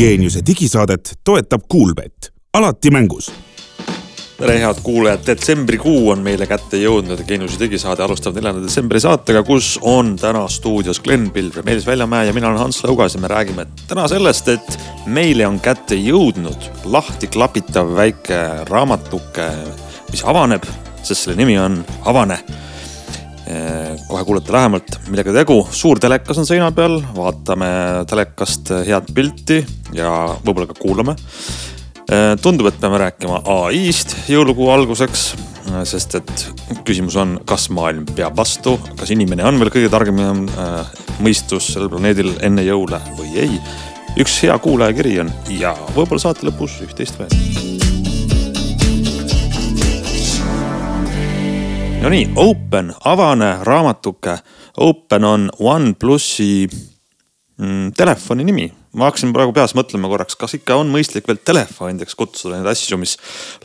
Geeniuse digisaadet toetab Kuulbett, alati mängus. Tere, head kuulajad, detsembrikuu on meile kätte jõudnud ja Geeniuse digisaade alustab neljanda detsembri saatega, kus on täna stuudios Glen Pilvre, Meelis Väljamäe ja mina olen Hans Lõugas ja me räägime täna sellest, et meile on kätte jõudnud lahti klapitav väike raamatuke, mis avaneb, sest selle nimi on Avane kohe kuulete lähemalt, millega tegu. suur telekas on seina peal, vaatame telekast head pilti ja võib-olla ka kuulame. tundub, et peame rääkima ai-st jõulukuu alguseks, sest et küsimus on, kas maailm peab vastu, kas inimene on veel kõige targem äh, mõistus sellel planeedil enne jõule või ei. üks hea kuulajakiri on ja võib-olla saate lõpus üht-teist veel no nii, Open, avane raamatuke. Open on OnePlusi mm, telefoni nimi. ma hakkasin praegu peas mõtlema korraks, kas ikka on mõistlik veel telefonideks kutsuda neid asju, mis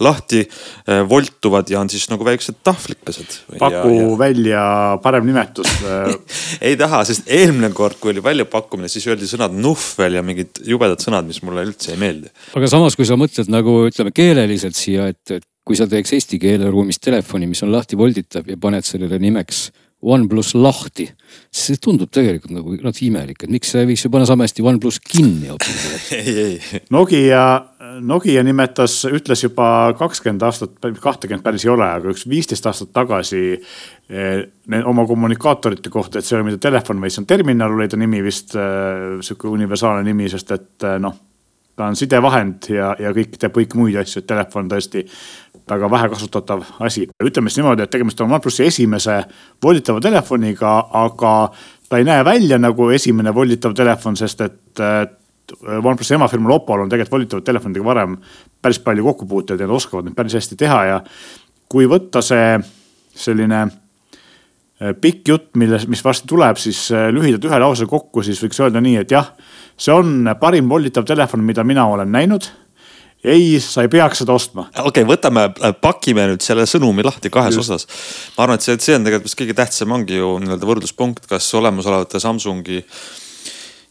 lahti eh, voltuvad ja on siis nagu väiksed tahvlikesed. paku ja, ja... välja parem nimetus ei taha, sest eelmine kord, kui oli väljapakkumine, siis öeldi sõnad nuhvel ja mingid jubedad sõnad, mis mulle üldse ei meeldi. aga samas, kui sa mõtled nagu ütleme keeleliselt siia, et, et kui sa teeks eesti keeleruumis telefoni, mis on lahti volditav ja paned sellele nimeks OnePlus lahti, see tundub tegelikult nagu natuke imelik, et miks ei võiks ju panna sama hästi OnePlus kinni hoopis. Nokia, Nokia nimetas, ütles juba kakskümmend aastat, kahtekümmet päris ei ole, aga üks viisteist aastat tagasi eh, oma kommunikaatorite kohta, et see ei ole mitte telefon, vaid see on terminal, oli ta nimi vist eh, sihuke universaalne nimi, sest et eh, noh ta on sidevahend ja, ja kõik teeb kõiki muid asju, et telefon tõesti väga vähe kasutatav asi. ütleme siis niimoodi, et tegemist on OnePlusi esimese volditava telefoniga, aga ta ei näe välja nagu esimene volditav telefon, sest et OnePlusi emafirmal Oppol on tegelikult volditavate telefonidega varem päris palju kokkupuuteid ja nad oskavad neid päris hästi teha ja kui võtta see selline äh, pikk jutt, milles, mis varsti tuleb, siis äh, lühidalt ühe lause kokku, siis võiks öelda nii, et jah, see on parim volditav telefon, mida mina olen näinud ei, sa ei peaks seda ostma. okei okay,, võtame, äh, pakime nüüd selle sõnumi lahti kahes Just. osas. ma arvan, et see, see on tegelikult vist kõige tähtsam ongi ju nii-öelda võrdluspunkt, kas olemasolevate Samsungi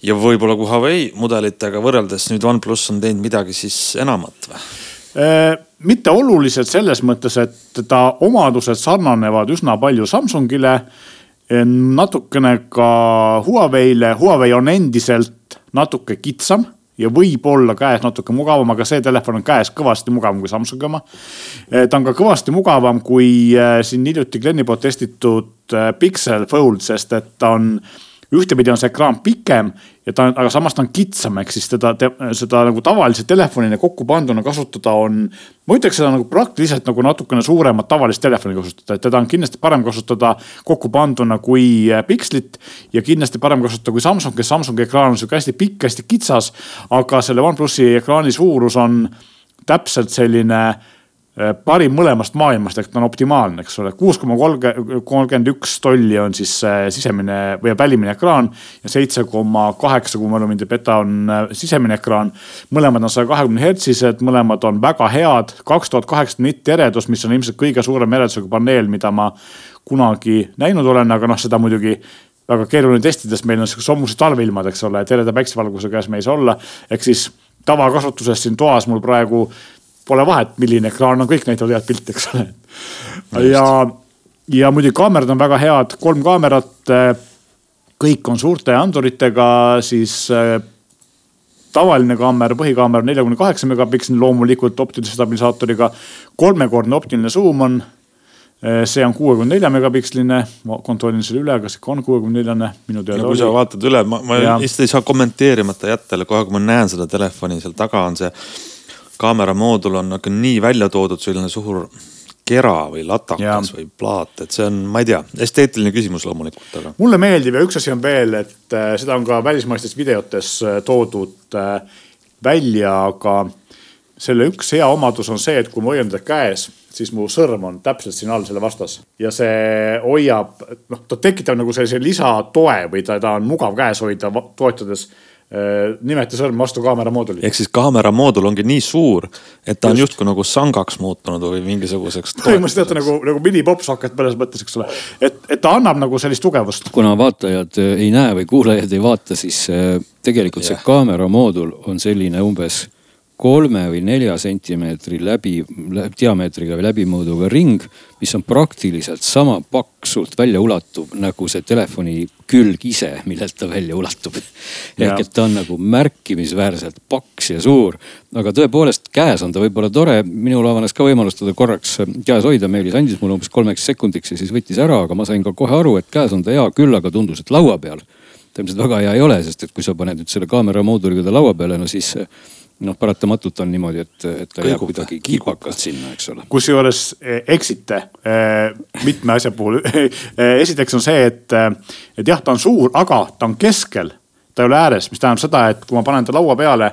ja võib-olla ka Huawei mudelitega võrreldes nüüd OnePlus on teinud midagi siis enamat või? Äh, mitte oluliselt selles mõttes, et ta omadused sarnanevad üsna palju Samsungile. natukene ka Huawei'le, Huawei on endiselt natuke kitsam ja võib-olla käes natuke mugavam, aga see telefon on käes kõvasti mugavam kui Samsungi oma. Eh, ta on ka kõvasti mugavam kui eh, siin hiljuti Glenni poolt testitud eh, Pixel Fold, sest et ta on ühtepidi on see ekraan pikem ja ta aga samas ta on kitsam, ehk siis teda, seda nagu tavalise telefonina kokku panduna kasutada on. ma ütleks seda nagu praktiliselt nagu natukene suuremat tavalist telefoni kasutada, et teda on kindlasti parem kasutada kokku panduna kui äh, Pixlit. ja kindlasti parem kasutada kui Samsung, kes Samsungi ekraan on sihuke hästi pikk, hästi kitsas. aga selle OnePlusi ekraani suurus on täpselt selline parim mõlemast maailmast ehk ta on optimaalne, eks ole, kuus koma kolmkümmend üks tolli on siis sisemine või välimine ekraan ja seitse koma kaheksa, kui ma mind ei peta, on äh, sisemine ekraan. mõlemad on saja kahekümne hertsised, mõlemad on väga head, kaks tuhat kaheksasada nitti eredus, mis on ilmselt kõige suurem eredusega paneel, mida ma kunagi näinud olen, aga noh, seda muidugi väga keeruline testida, sest meil on siuksed sommused talveilmad, eks ole, tereda päiksevalguse käes me ei saa olla. ehk siis tavakasutuses siin toas mul praegu pole vahet, milline ekraan on, kõik näitavad head pilti, eks ole. ja, ja muidugi kaamerad on väga head, kolm kaamerat. Eh, kõik on suurte anduritega, siis äh, tavaline kaamera, põhikaamera on neljakümne kaheksa megapiksli, loomulikult optilise stabilisaatoriga. kolmekordne optiline suum on eh, see on kuuekümne nelja megapiksline, ma kontrollin selle üle, kas ikka on kuuekümne neljane, minu teada kui oli. sa vaatad üle, ma, ma lihtsalt ei saa kommenteerimata jätta, kohe kui ma näen seda telefoni, seal taga on see kaameramoodul on nagu nii välja toodud selline suur kera või latakas või plaat, et see on, ma ei tea, esteetiline küsimus loomulikult, aga. mulle meeldib ja üks asi on veel, et äh, seda on ka välismaistes videotes äh, toodud äh, välja, aga selle üks hea omadus on see, et kui ma hoian teda käes, siis mu sõrm on täpselt siin all selle vastas ja see hoiab, noh, ta tekitab nagu sellise lisatoe või ta, ta on mugav käes hoida, toetades nimeta sõrm vastu kaamera mooduli. ehk siis kaamera moodul ongi nii suur, et ta on Just. justkui nagu sangaks muutunud või mingisuguseks. põhimõtteliselt teate nagu, nagu mini-popsocket mõnes mõttes, eks ole. et, et ta annab nagu sellist tugevust. kuna vaatajad äh, ei näe või kuulajad ei vaata, siis äh, tegelikult yeah. see kaamera moodul on selline umbes kolme või nelja sentimeetri läbi, diameetriga või läbimõõduga ring, mis on praktiliselt sama paksult välja ulatuv nagu see telefoni külg ise, millelt ta välja ulatub. ehk et ta on nagu märkimisväärselt paks ja suur, aga tõepoolest käes on ta võib-olla tore. minul avanes ka võimalus teda korraks käes hoida, Meelis andis mulle umbes kolmeks sekundiks ja siis võttis ära, aga ma sain ka kohe aru, et käes on ta hea küll, aga tundus, et laua peal ta ilmselt väga hea ei ole, sest et kui sa paned nüüd selle kaamera mooduliga ta laua peale, no siis noh, paratamatult on niimoodi, et, et ta jääb kuidagi kipakalt sinna, eks ole. kusjuures eh, eksite eh, mitme asja puhul. Eh, esiteks on see, et, et jah, ta on suur, aga ta on keskel, ta ei ole ääres, mis tähendab seda, et kui ma panen ta laua peale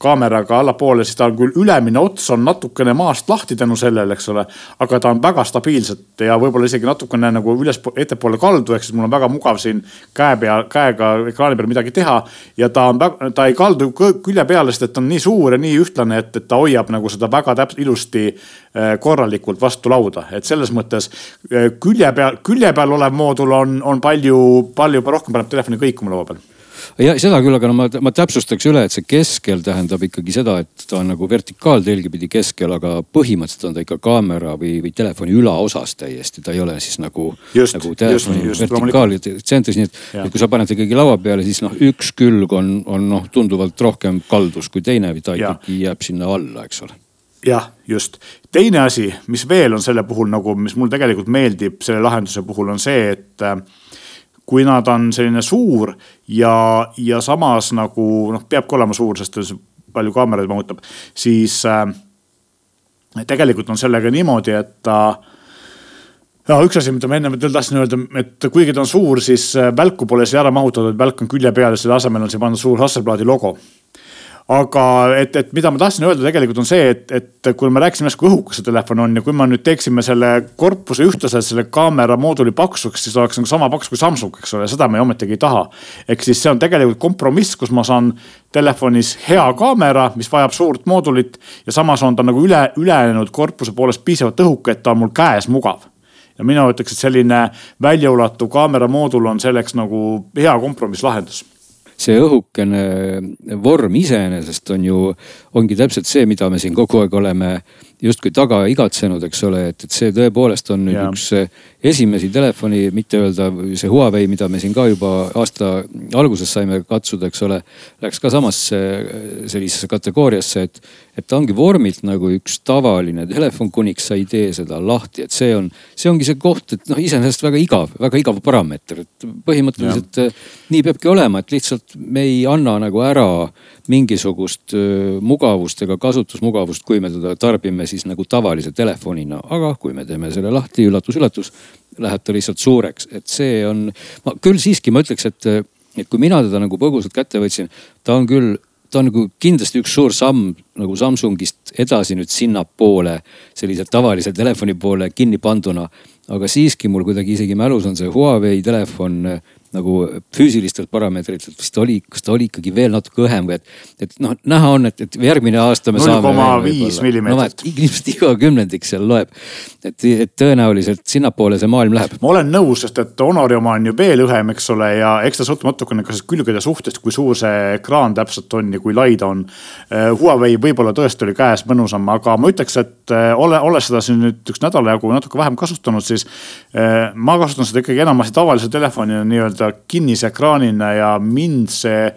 kaameraga allapoole, siis tal küll ülemine ots on natukene maast lahti tänu sellele, eks ole. aga ta on väga stabiilselt ja võib-olla isegi natukene nagu üles, ettepoole kaldu, ehk siis mul on väga mugav siin käe peal, käega ekraani peal midagi teha. ja ta on, ta ei kaldu külje peale, sest et ta on nii suur ja nii ühtlane, et, et ta hoiab nagu seda väga täpselt ilusti äh, korralikult vastu lauda, et selles mõttes äh, külje peal, külje peal olev moodul on, on palju, palju rohkem paneb telefoni kõikuma laua peal ja seda küll, aga no ma, ma täpsustaks üle, et see keskel tähendab ikkagi seda, et ta on nagu vertikaaltelgi pidi keskel, aga põhimõtteliselt on ta ikka kaamera või, või telefoni ülaosas täiesti, ta ei ole siis nagu, nagu telefoni vertikaaltsentris, nii et, et kui sa paned ikkagi laua peale, siis noh, üks külg on, on noh, tunduvalt rohkem kaldus kui teine ta ikkagi jääb sinna alla, eks ole. Jah, just. teine asi, mis veel on selle puhul nagu, mis mul tegelikult meeldib selle lahenduse puhul on see, et äh, kuna ta on selline suur ja, ja samas nagu noh, peabki olema suur, sest palju kaameraid mahutab, siis äh, tegelikult on sellega niimoodi, et ta no üks asi, mida ma enne veel tahtsin öelda, et kuigi ta on suur, siis äh, välku pole siia ära mahutatud, välk on külje peal ja selle asemel on siia pandud suur Hasselbladi logo aga et, et mida ma tahtsin öelda tegelikult on see, et, et kui me rääkisime, kui õhukas see telefon on ja kui me nüüd teeksime selle korpuse ühtlaselt selle kaamera mooduli paksuks, siis oleks nagu sama paks kui Samsung, eks ole, seda me ometigi ei taha. ehk siis see on tegelikult kompromiss, kus ma saan telefonis hea kaamera, mis vajab suurt moodulit ja samas on ta nagu üle, ülejäänud korpuse poolest piisavalt õhuke, et ta on mul käes mugav ja mina ütleks, et selline väljaulatuv kaamera moodul on selleks nagu hea kompromisslahendus see õhukene vorm iseenesest on ju, ongi täpselt see, mida me siin kogu aeg oleme justkui taga igatsenud, eks ole, et, et see tõepoolest on nüüd ja. üks esimesi telefoni, mitte öelda see Huawei, mida me siin ka juba aasta alguses saime katsuda, eks ole. Läks ka samasse sellisesse kategooriasse, et, et ta ongi vormilt nagu üks tavaline telefon, kuniks sa ei tee seda lahti, et see on, see ongi see koht, et noh, iseenesest väga igav, väga igav parameeter, et põhimõtteliselt ja. nii peabki olema, et lihtsalt me ei anna nagu ära mingisugust mugavust ega kasutusmugavust, kui me teda tarbime siis nagu tavalise telefonina, aga kui me teeme selle lahti, üllatus-üllatus, läheb ta lihtsalt suureks, et see on, ma küll siiski ma ütleks, et, et kui mina teda nagu põgusalt kätte võtsin, ta on küll ta on nagu kindlasti üks suur samm nagu Samsungist edasi nüüd sinnapoole, sellise tavalise telefoni poole kinni panduna. aga siiski mul kuidagi isegi mälus on see Huawei telefon nagu füüsilistelt parameetritelt vist oli, kas ta oli ikkagi veel natuke õhem või et, et noh, näha on, et, et järgmine aasta me 0, saame. null koma viis millimeetrit no,. ilmselt iga kümnendik seal loeb. et, et tõenäoliselt sinnapoole see maailm läheb. ma olen nõus, sest et Honori oma on ju veel õhem, eks ole, ja eks ta sõltub natukene ka külgede suhtest, kui suur see ekraan täpselt on ja kui lai ta on. Eh, Huawei võib-olla tõesti oli käes mõnusam, aga ma ütleks, et eh, ole, olles seda siin nüüd üks nädala jagu natuke vähem kasutanud, siis eh, ma kasutan seda ikkagi enamasti tavalise telefonina nii-öelda nii-öelda kinnise ekraanina ja mind see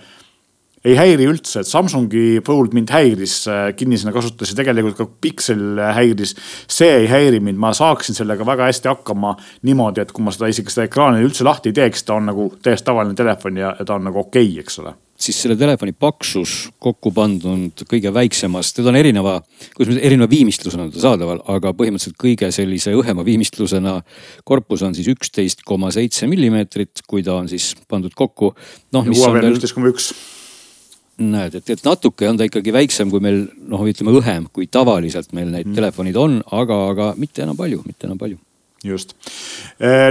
ei häiri üldse, et Samsungi Fold mind häiris äh, kinnisena kasutades ja tegelikult ka Pixel häiris. see ei häiri mind, ma saaksin sellega väga hästi hakkama niimoodi, et kui ma seda isegi seda ekraani üldse lahti ei teeks, ta on nagu täiesti tavaline telefon ja ta on nagu okei okay,, eks ole siis selle telefoni paksus kokku pandud kõige väiksemas, teda on erineva, kuidas ma, erineva viimistlusena on ta saadaval, aga põhimõtteliselt kõige sellise õhema viimistlusena korpus on siis üksteist koma seitse millimeetrit, kui ta on siis pandud kokku. noh, mis on veel. üksteist koma üks näed, et, et natuke on ta ikkagi väiksem, kui meil noh, ütleme õhem, kui tavaliselt meil neid mm. telefonid on, aga, aga mitte enam palju, mitte enam palju just,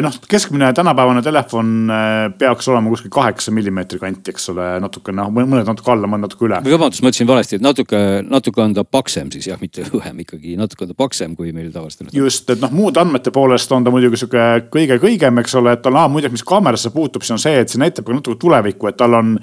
noh keskmine tänapäevane telefon peaks olema kuskil kaheksa millimeetri kanti, eks ole, natuke noh, mõned natuke alla, mõned natuke üle. vabandust, ma ütlesin valesti, et natuke, natuke on ta paksem siis jah, mitte õhem ikkagi, natuke on ta paksem kui meil tavalistel. just, et noh, muude andmete poolest on ta muidugi sihuke kõige kõigem, eks ole, et tal, muide, mis kaamerasse puutub, siis on see, et see näitab ka natuke tulevikku, et tal on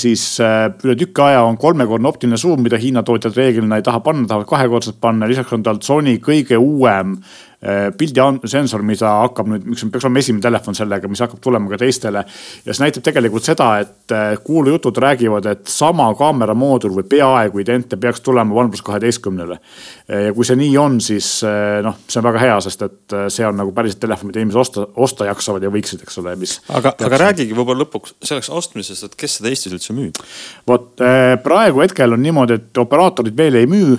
siis üle tüki aja on kolmekordne optiline suum, mida Hiina tootjad reeglina ei taha panna, tahavad kahekordselt panna, lisaks on tal Sony kõige uuem Äh, pildisensor, mida hakkab nüüd, mis peaks olema esimene telefon sellega, mis hakkab tulema ka teistele. ja see näitab tegelikult seda, et äh, kuulujutud räägivad, et sama kaamera moodul või peaaegu identne peaks tulema OnePlus kaheteistkümnele. Äh, ja kui see nii on, siis noh, see on väga hea, sest et see on nagu päriselt telefon, mida inimesed osta, osta jaksavad ja võiksid, eks ole, mis. aga, aga räägigi võib-olla lõpuks selleks ostmisest, et kes seda Eestis üldse müüb? vot praegu hetkel on niimoodi, et operaatorid veel ei müü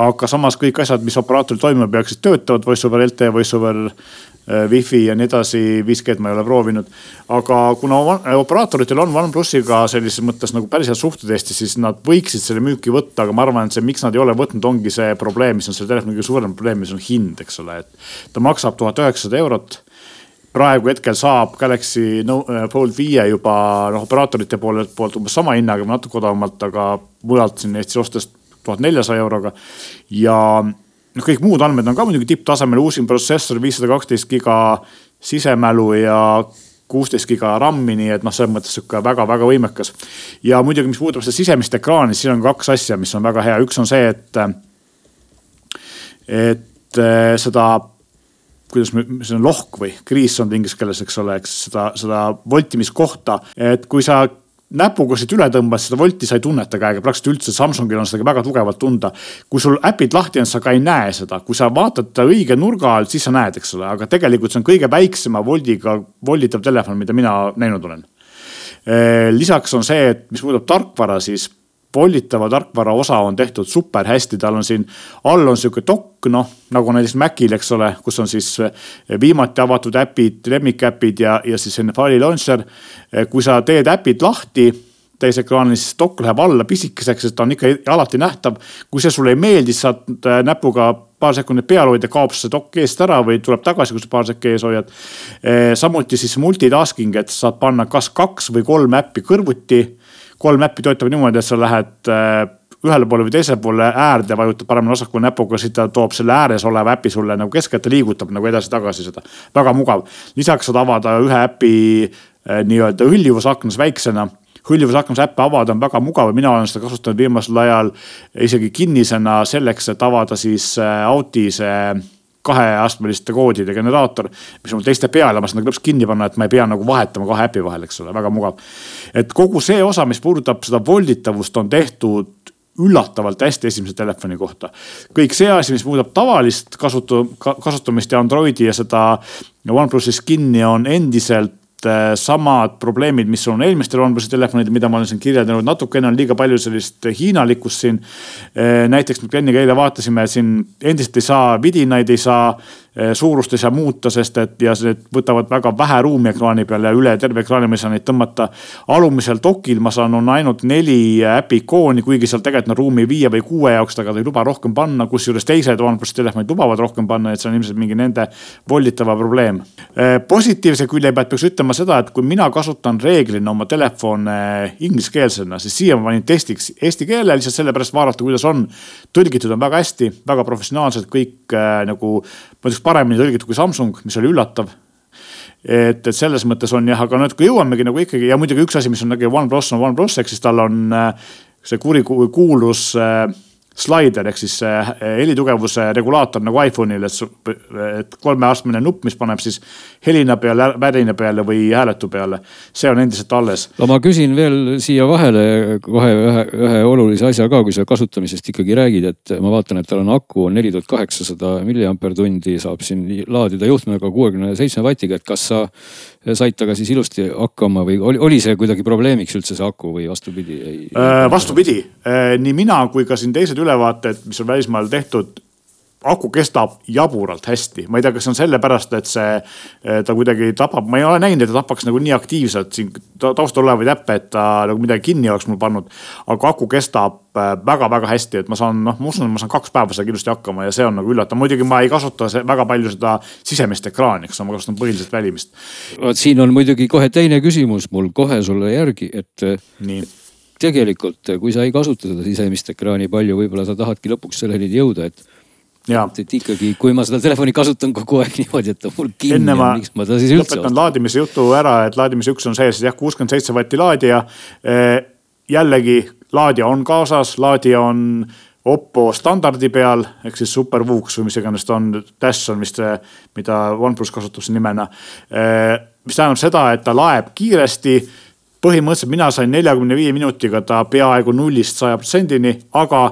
aga samas kõik asjad, mis operaatoril toimuma peaksid, töötavad, voice over LTE, voice over äh, wifi ja nii edasi, 5G-d ma ei ole proovinud. aga kuna operaatoritel on OnePlussiga sellises mõttes nagu päris head suhted Eestis, siis nad võiksid selle müüki võtta, aga ma arvan, et see, miks nad ei ole võtnud, ongi see probleem, mis on selle telefoni kõige suurem probleem, mis on hind, eks ole, et ta maksab tuhat üheksasada eurot praegu hetkel saab Galaxy äh, Fold viie juba noh, operaatorite poolelt poolt umbes sama hinnaga, natuke odavamalt, aga mujalt siin Eestis ostes tuhat neljasaja euroga. ja noh, kõik muud andmed on ka muidugi tipptasemel, uusim protsessor, viissada kaksteist giga sisemälu ja kuusteist giga RAM-i, nii et noh, selles mõttes sihuke väga-väga võimekas. ja muidugi, mis puudutab seda sisemist ekraani, siis on kaks asja, mis on väga hea, üks on see, et, et eh, seda kuidas me, see on lohk või kriis on inglise keeles, eks ole, eks seda, seda voltimiskohta, et kui sa näpuga siit üle tõmbad, seda volti sa ei tunneta käega praktiliselt üldse, Samsungil on seda väga tugevalt tunda. kui sul äpid lahti on, sa ka ei näe seda, kui sa vaatad ta õige nurga alt, siis sa näed, eks ole, aga tegelikult see on kõige väiksema voldiga volditav telefon, mida mina näinud olen. lisaks on see, et mis puudutab tarkvara, siis volditava tarkvara osa on tehtud super hästi, tal on siin all on sihuke dokk, noh nagu näiteks Macil, eks ole, kus on siis eh, viimati avatud äpid, lemmikäpid ja, ja siis selline file launcher. Eh, kui sa teed äpid lahti täisekraanil, siis dokk läheb alla pisikeseks, sest ta on ikka alati nähtav. kui see sulle ei meeldi, siis saad eh, näpuga paar sekundit peal hoida, kaob see dokk eest ära või tuleb tagasi, kui sa paar sekki ees hoiad. samuti siis multitasking, et saad panna kas kaks või kolm äppi kõrvuti kolm äppi töötavad niimoodi, et sa lähed äh, ühele poole või teisele poole äärde, vajutad paremale-vasakule näpuga, siis ta toob selle ääres oleva äpi sulle nagu keskelt ja liigutab nagu edasi-tagasi seda. väga mugav. lisaks saad avada ühe äpi äh, nii-öelda hõljuvusaknas väiksena hõljuvusaknas äppe avada on väga mugav ja mina olen seda kasutanud viimasel ajal isegi kinnisena selleks, et avada siis äh, Auti see kaheastmeliste koodide generaator, mis on mul teiste peal ja ma saan nagu lõpuks kinni panna, et ma ei pea nagu vahetama kahe äpi vahel, eks ole, väga mugav. et kogu see osa, mis puudutab seda volditavust, on tehtud üllatavalt hästi esimese telefoni kohta. kõik see asi, mis muudab tavalist kasutu-, kasutamist ja Androidi ja seda OnePlusi skin'i on endiselt samad probleemid, mis on eelmistel OnePlusi telefonidel, mida ma olen siin kirjeldanud, natukene on liiga palju sellist hiinalikkust siin. Äh, näiteks me Glenniga eile vaatasime siin endiselt ei saa vidinaid, ei saa suurust ei saa muuta, sest et ja need võtavad väga vähe ruumi ekraani peal ja üle terve ekraani ma ei saa neid tõmmata. alumisel dokil ma saan, on ainult neli äpi ikooni, kuigi seal tegelikult on ruumi viie või kuue jaoks, aga ta ei luba rohkem panna, kusjuures teised OnePlus telefonid lubavad rohkem panna, et see on ilmselt mingi nende volditava probleem. Eh, positiivse külje pealt peaks ütlema seda, et kui mina kasutan reeglina oma telefone ingliskeelsena, siis siia ma panin testiks eesti keele lihtsalt sellepärast vaadata, kuidas on. tõlgitud on väga hästi, väga professionaalselt kõik äh, nagu ma ütleks paremini tõlgitud kui Samsung, mis oli üllatav. et, et selles mõttes on jah, aga kui jõuamegi nagu ikkagi ja muidugi üks asi, mis on nagu OnePlus on OnePlus, ehk siis tal on äh, see kurikuulus äh, slaider ehk siis eh, helitugevuse regulaator nagu iPhone'il, et, et kolmeastmeline nupp, mis paneb siis helina peale, värina peale või hääletu peale. see on endiselt alles. no ma küsin veel siia vahele kohe ühe, ühe olulise asja ka, kui sa kasutamisest ikkagi räägid, et ma vaatan, et tal on aku on neli tuhat kaheksasada milliampertundi, saab siin laadida juhtmega kuuekümne seitsme vatiga, et kas sa said temaga siis ilusti hakkama või oli, oli see kuidagi probleemiks üldse see aku või vastupidi? Äh, vastupidi, äh, nii mina kui ka siin teised ülevaated, mis on välismaal tehtud aku kestab jaburalt hästi, ma ei tea, kas see on sellepärast, et see, ta kuidagi tapab, ma ei ole näinud, et ta tapaks nagu nii aktiivselt siin taustal olevaid äppe, et ta nagu midagi kinni oleks mul pannud. aga aku kestab väga-väga hästi, et ma saan, noh, ma usun, et ma saan kaks päeva sellega ilusti hakkama ja see on nagu üllatav, muidugi ma ei kasuta väga palju seda sisemist ekraani, eks ma kasutan põhiliselt välimist. vot siin on muidugi kohe teine küsimus mul kohe sulle järgi, et. nii tegelikult, kui sa ei kasuta seda sisemist ekraani palju, võib-olla sa tahadki lõpuks selleni jõuda, et Ja. et ikkagi, kui ma seda telefoni kasutan kogu aeg niimoodi, et ta mul kinni Enne on, miks ma ta siis üldse. lõpetan laadimise jutu ära, et laadimise üks on sees jah, kuuskümmend seitse vatti laadija. jällegi laadija on kaasas, laadija on Oppo standardi peal ehk siis SuperVoox või mis iganes ta on, Dash on vist see, mida OnePlus kasutab siin nimena. mis tähendab seda, et ta laeb kiiresti põhimõtteliselt mina sain neljakümne viie minutiga ta peaaegu nullist saja protsendini, aga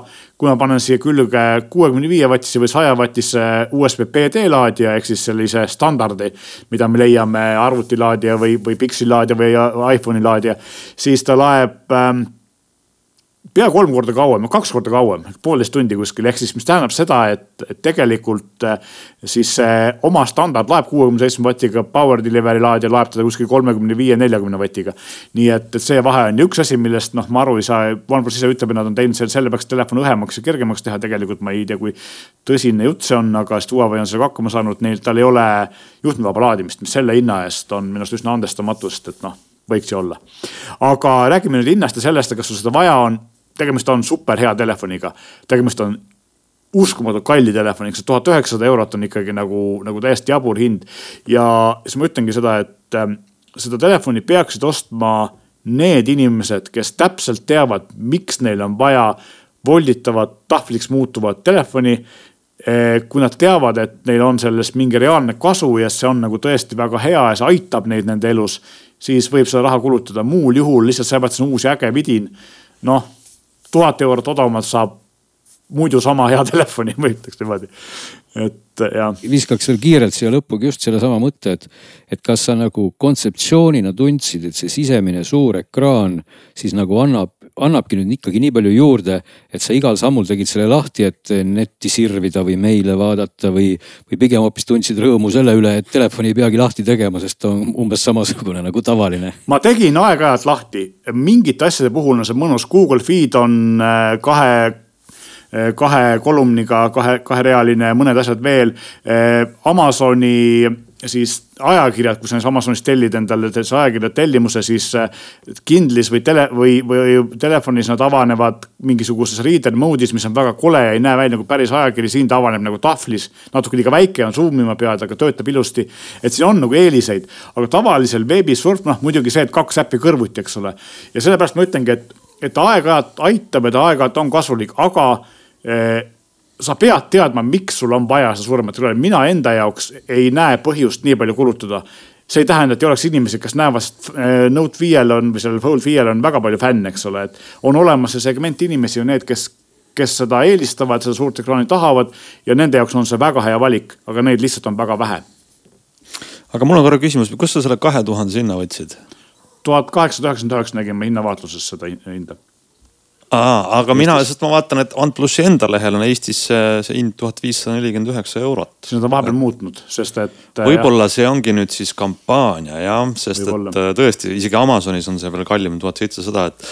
kui ma panen siia külge kuuekümne viie vatise või saja vatise USB PD laadija ehk siis sellise standardi, mida me leiame arvutilaadija või, või Pixi laadija või iPhone'i laadija, siis ta laeb ähm, pea kolm korda kauem, kaks korda kauem, poolteist tundi kuskil, ehk siis mis tähendab seda, et, tegelikult eh, siis see oma standard laeb kuuekümne seitsme vatiga, power delivery laadija laeb teda kuskil kolmekümne viie, neljakümne vatiga. nii et, et see vahe on ja üks asi, millest noh, ma aru ei saa, OnePlus ise ütleb, et nad on teinud selle, sellepärast telefoni õhemaks ja kergemaks teha, tegelikult ma ei tea, kui tõsine jutt see on, aga sest Huawei on sellega hakkama saanud, neil, tal ei ole juhtmevaba laadimist, mis selle hinna eest on minu arust üsna andestamatu, sest et noh võiks ju olla. aga räägime nüüd hinnast ja sellest, kas sul seda vaja on tegemist on super hea telefoniga, tegemist on uskumatult kalli telefoniga, see tuhat üheksasada eurot on ikkagi nagu, nagu täiesti jabur hind. ja siis ma ütlengi seda, et äh, seda telefoni peaksid ostma need inimesed, kes täpselt teavad, miks neil on vaja volditavat tahvliks muutuvat telefoni äh,. kui nad teavad, et neil on sellest mingi reaalne kasu ja see on nagu tõesti väga hea ja see aitab neid nende elus, siis võib seda raha kulutada, muul juhul lihtsalt sellepärast see on uus ja äge vidin. noh tuhat eurot odavamalt saab muidu sama hea telefoni, ma ütleks niimoodi. et jah. viskaks veel kiirelt siia lõppugi just sellesama mõtte, et, et kas sa nagu kontseptsioonina tundsid, et see sisemine suur ekraan siis nagu annab annabki nüüd ikkagi nii palju juurde, et sa igal sammul tegid selle lahti, et netti sirvida või meile vaadata või, või pigem hoopis tundsid rõõmu selle üle, et telefoni ei peagi lahti tegema, sest ta on umbes samasugune nagu tavaline. ma tegin aeg-ajalt lahti, mingite asjade puhul on see mõnus, Google Feed on äh, kahe äh, kahe kolumniga, kahe, kaherealine, mõned asjad veel. Äh, Amazoni siis ajakirjad, kui sa Amazonis tellid endale ajakirja tellimuse, siis äh, Kindlis või tele või, või telefonis nad avanevad mingisuguses reader mode'is, mis on väga kole ja ei näe välja nagu päris ajakiri, siin ta avaneb nagu tahvlis. natuke liiga väike on, zoom ima pead, aga töötab ilusti. et siin on nagu eeliseid, aga tavalisel veebisurf, noh muidugi see, et kaks äppi kõrvuti, eks ole. ja sellepärast ma ütlengi, et, et aeg-ajalt aitab ta aeg-ajalt on kasulik, aga eh, sa pead teadma, miks sul on vaja seda suuremat ekraani, mina enda jaoks ei näe põhjust nii palju kulutada. See ei tähenda, et ei oleks inimesi, kes näevad, äh, Note viiel on või sellel Fold viiel on väga palju fänne, eks ole, et on olemas see segment inimesi on need, kes, kes seda eelistavad, seda suurt ekraani tahavad ja nende jaoks on see väga hea valik, aga neid lihtsalt on väga vähe. aga mul on korra küsimus, kust sa selle kahe tuhande sinna võtsid? tuhat kaheksasada üheksakümmend üheksa nägin ma hinnavaatluses seda hinda aa, aga Eestis. mina lihtsalt ma vaatan, et OnePlusi enda lehel on Eestis see hind tuhat viissada nelikümmend üheksa eurot. siis nad on vahepeal muutnud, sest et. Äh, võib-olla see ongi nüüd siis kampaania jah, sest et äh, tõesti isegi Amazonis on see veel kallim, tuhat seitsesada, et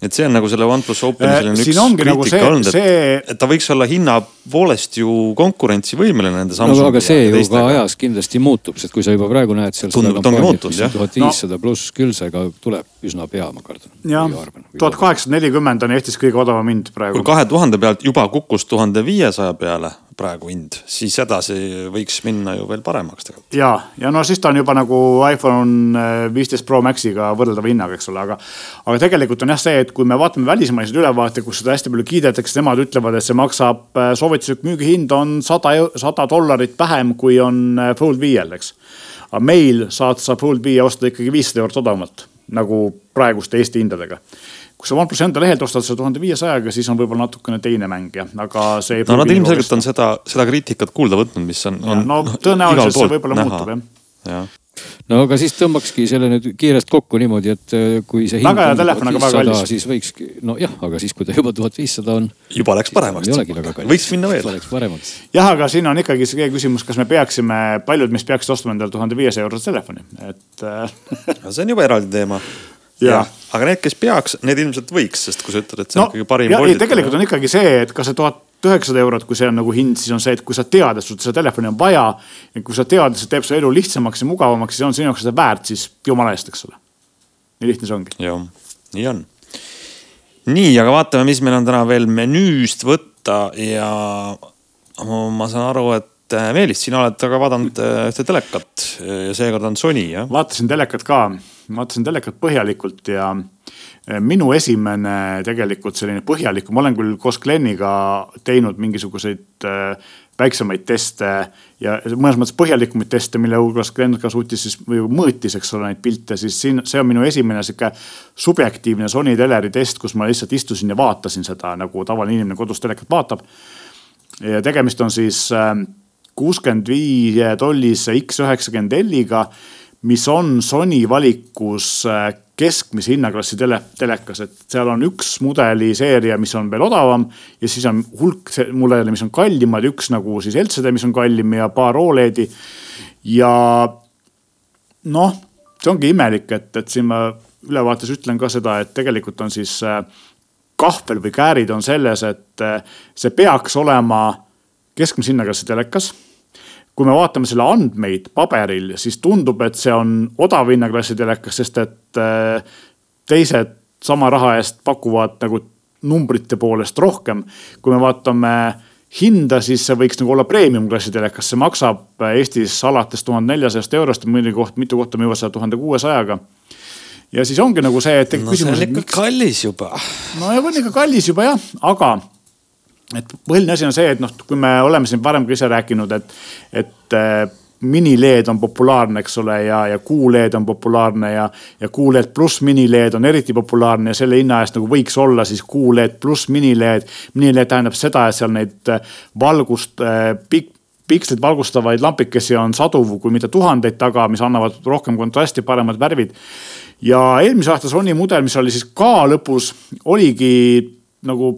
et see on nagu selle OnePlus Openi selline üks kriitika nagu olnud, et see..., ta võiks olla hinna poolest ju konkurentsivõimeline nende Samsungi no, aga see ju ka ajas kindlasti muutub, sest kui sa juba praegu näed seal seda kampaaniat, tuhat viissada pluss, küll see ka tuleb üsna pea, ma kardan. jah, tuhat kaheksasada nelikümmend on Eestis kõige odavam hind praegu. kui kahe tuhande pealt juba kukkus tuhande viiesaja peale praegu hind, siis edasi võiks minna ju veel paremaks tegelikult. ja, ja no siis ta on juba nagu iPhone äh, viisteist Pro Maxiga võrreldava hinnaga, eks ole, aga. aga tegelikult on jah see, et kui me vaatame välismaiseid ülevaateid, kus seda hästi palju kiidetakse, nemad ütlevad, et see maksab, äh, soovituslik müügihind on sada, sada dollarit vähem, kui on äh, Fold viiel, eks. aga meil saad sa Fold viie osta ikkagi viissada eurot odavamalt nagu praeguste Eesti hindadega kui sa OnePlusi enda lehelt ostad selle tuhande viiesajaga, siis on võib-olla natukene teine mäng jah, aga see. no nad ilmselgelt on seda, seda kriitikat kuulda võtnud, mis on, on. no tõenäoliselt see võib-olla muutub jah ja. no aga siis tõmbakski selle nüüd kiirelt kokku niimoodi, et äh, kui see. väga hea telefon, aga väga kallis. siis võikski, nojah, aga siis, kui ta juba tuhat viissada on. juba läks paremaks. võiks minna veel. läks paremaks. jah, aga siin on ikkagi see küsimus, kas me peaksime, paljud meist peaksid ostma endale tuhande viiesaja eurose telefoni, et see on juba eraldi teema Ja. aga need, kes peaks, need ilmselt võiks, sest kui sa ütled, et see no, on ikkagi parim. tegelikult on ikkagi see, et kas see tuhat üheksasada eurot, kui see on nagu hind, siis on see, et kui sa tead, et sul seda telefoni on vaja. ja kui sa tead, et see teeb su elu lihtsamaks ja mugavamaks, siis on sinu jaoks seda väärt, siis jumala eest, eks ole. nii lihtne see ongi. jah, nii on. nii, aga vaatame, mis meil on täna veel menüüst võtta ja ma saan aru, et äh, Meelis, sina oled aga vaadanud äh, ühte telekat ja seekord on Sony jah? vaatasin telekat ka, vaatasin telekat põhjalikult ja minu esimene tegelikult selline põhjalik, ma olen küll koos Gleniga teinud mingisuguseid äh, väiksemaid teste ja mõnes mõttes põhjalikumaid teste, mille hulgas Glen ka suutis siis või mõõtis, eks ole, neid pilte, siis siin, see on minu esimene sihuke subjektiivne Sony teleri test, kus ma lihtsalt istusin ja vaatasin seda nagu tavaline inimene kodus telekat vaatab. ja tegemist on siis äh, kuuskümmend viie tollise X90 L-iga, mis on Sony valikus äh, keskmise hinnaklassi tele, telekas, et seal on üks mudeliseeria, mis on veel odavam ja siis on hulk mudele, mis on kallimad, üks nagu siis LCD, mis on kallim ja paar Oledi. ja noh, see ongi imelik, et, et siin ma ülevaates ütlen ka seda, et tegelikult on siis äh, kahvel või käärid on selles, et äh, see peaks olema keskmise hinnaklassi telekas kui me vaatame selle andmeid paberil, siis tundub, et see on odav hinnaklassi telekas, sest et äh, teised sama raha eest pakuvad nagu numbrite poolest rohkem. kui me vaatame hinda, siis see võiks nagu olla premium klassi telekas, see maksab Eestis alates tuhande neljasajast eurost, mõni koht, mitu kohta müüvad seda tuhande kuuesajaga ja siis ongi nagu see, et no, küsimus. see on ikka miks... kallis juba. no ja on ikka kallis juba jah, aga et põhiline asi on see, et noh, kui me oleme siin varem ka ise rääkinud, et, et äh, mini-LED on populaarne, eks ole, ja, ja Q-LED on populaarne ja, ja Q-LED pluss mini-LED on eriti populaarne ja selle hinna eest nagu võiks olla siis Q-LED pluss mini-LED. mini-LED tähendab seda, et seal neid äh, valgust äh, pikk pikslit valgustavaid lampikesi on sadu, kui mitte tuhandeid taga, mis annavad rohkem kontrasti, paremad värvid. ja eelmise aasta Sony mudel, mis oli siis ka lõpus, oligi nagu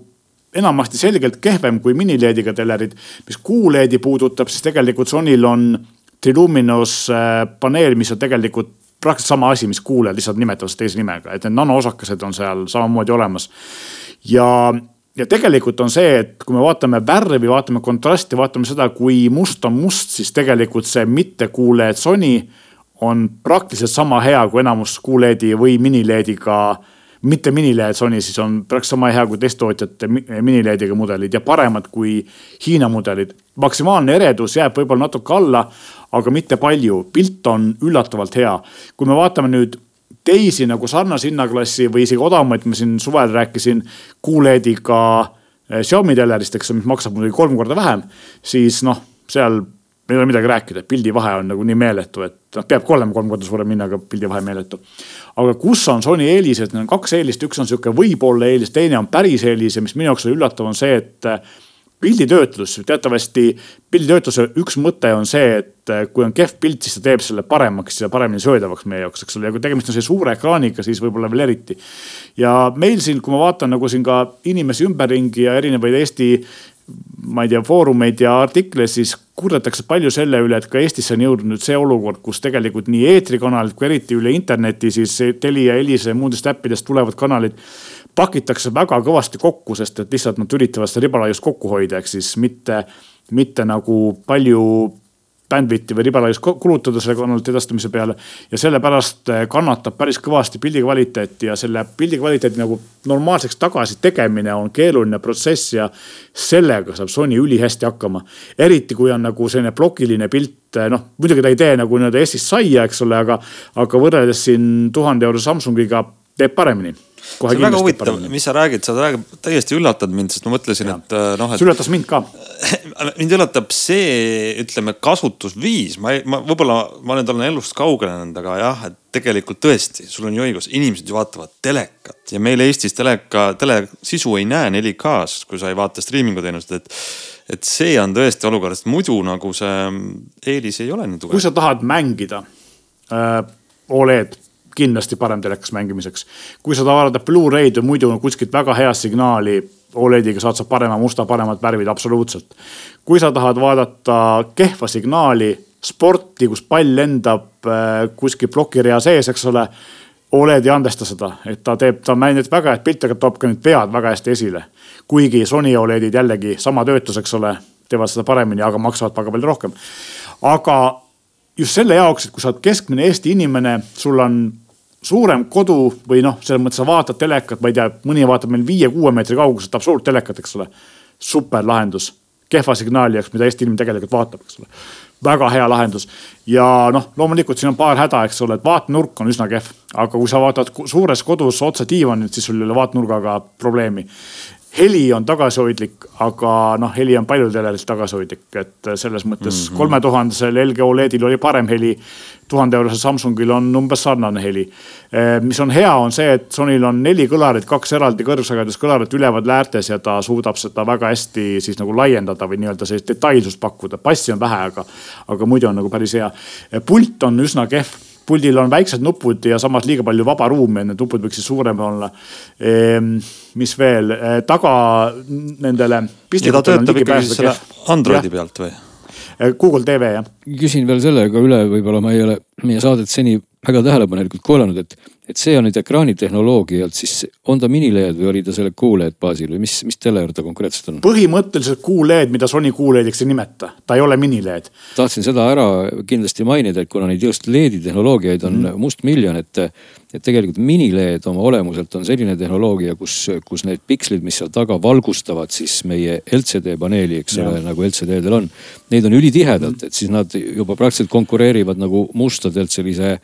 enamasti selgelt kehvem kui minileediga telerid. mis Q-leedi puudutab, siis tegelikult Sonyl on Triluminos äh, paneel, mis on tegelikult praktiliselt sama asi, mis Q-led, lihtsalt nimetavad teise nimega, et need nanoosakesed on seal samamoodi olemas. ja, ja tegelikult on see, et kui me vaatame värvi, vaatame kontrasti, vaatame seda, kui must on must, siis tegelikult see mitte Q-led Sony on praktiliselt sama hea kui enamus Q-ledi või minileediga äh, mitte minilehed Sony, siis on praktiliselt sama hea kui teisttootjate minileediga mudelid ja paremad kui Hiina mudelid. maksimaalne eredus jääb võib-olla natuke alla, aga mitte palju, pilt on üllatavalt hea. kui me vaatame nüüd teisi nagu sarnase hinnaklassi või isegi odavamaid, ma siin suvel rääkisin QLED-iga eh, Xiaomi telerist, eks, mis maksab muidugi kolm korda vähem, siis noh, seal ei ole midagi rääkida, pildi vahe on nagu nii meeletu, et noh, peabki olema kolm korda suurem hinnaga pildi vahe meeletu. aga kus on Sony eelised, neil on kaks eelist, üks on sihuke võib-olla eelis, teine on päris eelis ja mis minu jaoks oli üllatav, on see, et äh, pilditöötlus, teatavasti pilditöötluse üks mõte on see, et äh, kui on kehv pilt, siis ta teeb selle paremaks ja paremini söödavaks meie jaoks, eks ole, ja kui tegemist on suure ekraaniga, siis võib-olla veel eriti. ja meil siin, kui ma vaatan nagu siin ka inimesi ümberringi ja erinevaid Eesti ma ei tea, foorumeid ja artikleid, siis kurdetakse palju selle üle, et ka Eestisse on jõudnud nüüd see olukord, kus tegelikult nii eetrikanalid kui eriti üle interneti siis Telia, Elisa ja muudest äppidest tulevad kanalid pakitakse väga kõvasti kokku, sest et lihtsalt nad üritavad seda ribalaiust kokku hoida, ehk siis mitte, mitte nagu palju bandwidth'i või ribalaiust kulutada selle kanalite edastamise peale. ja sellepärast eh, kannatab päris kõvasti pildi kvaliteet ja selle pildi kvaliteedi nagu normaalseks tagasi tegemine on keeruline protsess ja sellega saab Sony ülihästi hakkama. eriti kui on nagu selline plokiline pilt, eh, noh muidugi ta ei tee nagu nii-öelda Eestis saia, eks ole, aga, aga võrreldes siin tuhande euro Samsungiga teeb paremini on väga huvitav, mis sa räägid, sa räägid, täiesti üllatad mind, sest ma mõtlesin, et äh, noh, et. see üllatas mind ka mind üllatab see, ütleme, kasutusviis, ma, ma võib-olla, ma nüüd olen elust kaugenenud, aga jah, et tegelikult tõesti, sul on ju õigus, inimesed ju vaatavad telekat ja meil Eestis teleka, telesisu ei näe 4K-s, kui sa ei vaata striimingu teenust, et et see on tõesti olukord, sest muidu nagu see eelis ei ole nii tugev. kui sa tahad mängida äh, Oled kindlasti parem telekas mängimiseks. kui sa tahad vaadata Blu-ray'd või muidu kuskilt väga head signaali Olediga saad sa parema musta, paremad värvid absoluutselt. kui sa tahad vaadata kehva signaali, sporti, kus pall lendab äh, kuskil plokirea sees, eks ole. Oled ei andesta seda, et ta teeb, ta mängib väga head pilti, aga toob ka need pead väga hästi esile. kuigi Sony Oledid jällegi sama töötus, eks ole, teevad seda paremini, aga maksavad väga palju rohkem. aga just selle jaoks, et kui sa oled keskmine Eesti inimene, sul on suurem kodu või noh, selles mõttes sa vaatad telekat, ma ei tea, mõni vaatab meil viie-kuue meetri kauguselt absurd telekat, eks ole. super lahendus, kehva signaali jaoks, mida Eesti inimene tegelikult vaatab, eks ole. väga hea lahendus ja noh, loomulikult siin on paar häda, eks ole, et vaatenurk on üsna kehv, aga kui sa vaatad suures kodus otse diivanilt, siis sul ei ole vaatenurgaga probleemi heli on tagasihoidlik, aga noh, heli on paljudel teleris tagasihoidlik, et selles mõttes mhm. kolmetuhandesel mm -hmm. LG Oledil oli parem heli. tuhande eurosel Samsungil on umbes sarnane heli. Eh, mis on hea, on see, et Sonyl on neli kõlarit, kaks eraldi kõrgsageduskõlarit üleval läärtes ja ta suudab seda väga hästi siis nagu laiendada või nii-öelda sellist detailsust pakkuda. bassi on vähe, aga, aga muidu on nagu päris hea. Eh, pult on üsna kehv puldil on väiksed nupud ja samas liiga palju vaba ruumi, et need nupud võiksid suuremad olla ehm,. mis veel, eh, taga nendele. ja ta töötab ikkagi selle Androidi ja. pealt või? Eh, Google TV jah. küsin veel sellega üle, võib-olla ma ei ole meie saadet seni väga tähelepanelikult kuulanud, et et see on nüüd ekraanitehnoloogialt, siis on ta minileed või oli ta selle QLED baasil või mis, mis teler ta konkreetselt on? põhimõtteliselt QLED, mida Sony QLED-iks ei nimeta, ta ei ole minileed. tahtsin seda ära kindlasti mainida, et kuna neid just LED-i tehnoloogiaid on mm. mustmiljon, et et tegelikult minileed oma olemuselt on selline tehnoloogia, kus, kus need pikslid, mis seal taga valgustavad siis meie LCD paneeli, eks ole, nagu LCD-del on. Neid on ülitihedalt, et siis nad juba praktiliselt konkureerivad nagu mustadelt sellise,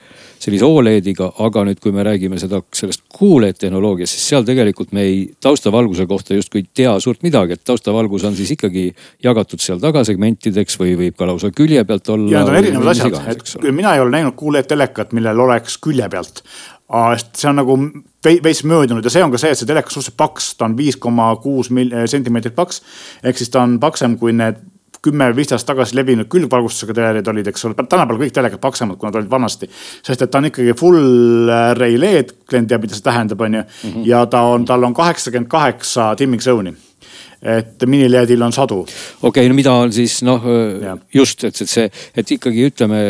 sellise Olediga, aga nüüd, kui me räägime seda, sellest QLED tehnoloogiast, siis seal tegelikult me ei taustavalguse kohta justkui ei tea suurt midagi, et taustavalgus on siis ikkagi jagatud seal taga segmentideks või võib ka lausa külje pealt olla. ja need on erinevad asjad, et mina ei ole näinud QLED telekat, millel oleks külje pealt see on nagu veits möödunud ja see on ka see, et see telekas suhteliselt paks, ta on viis koma kuus sentimeetrit paks. ehk siis ta on paksem kui need kümme, viisteist aastat tagasi levinud külgvalgustusega telerid olid, eks ole. tänapäeval kõik telekad paksemad, kui nad olid vanasti. sest et ta on ikkagi full array LED, klient teab, mida see tähendab, on ju. Mhm. ja ta on, tal on kaheksakümmend kaheksa dimming zone'i et minileedil on sadu. okei okay,, no mida on siis noh, just, et, et see, et ikkagi ütleme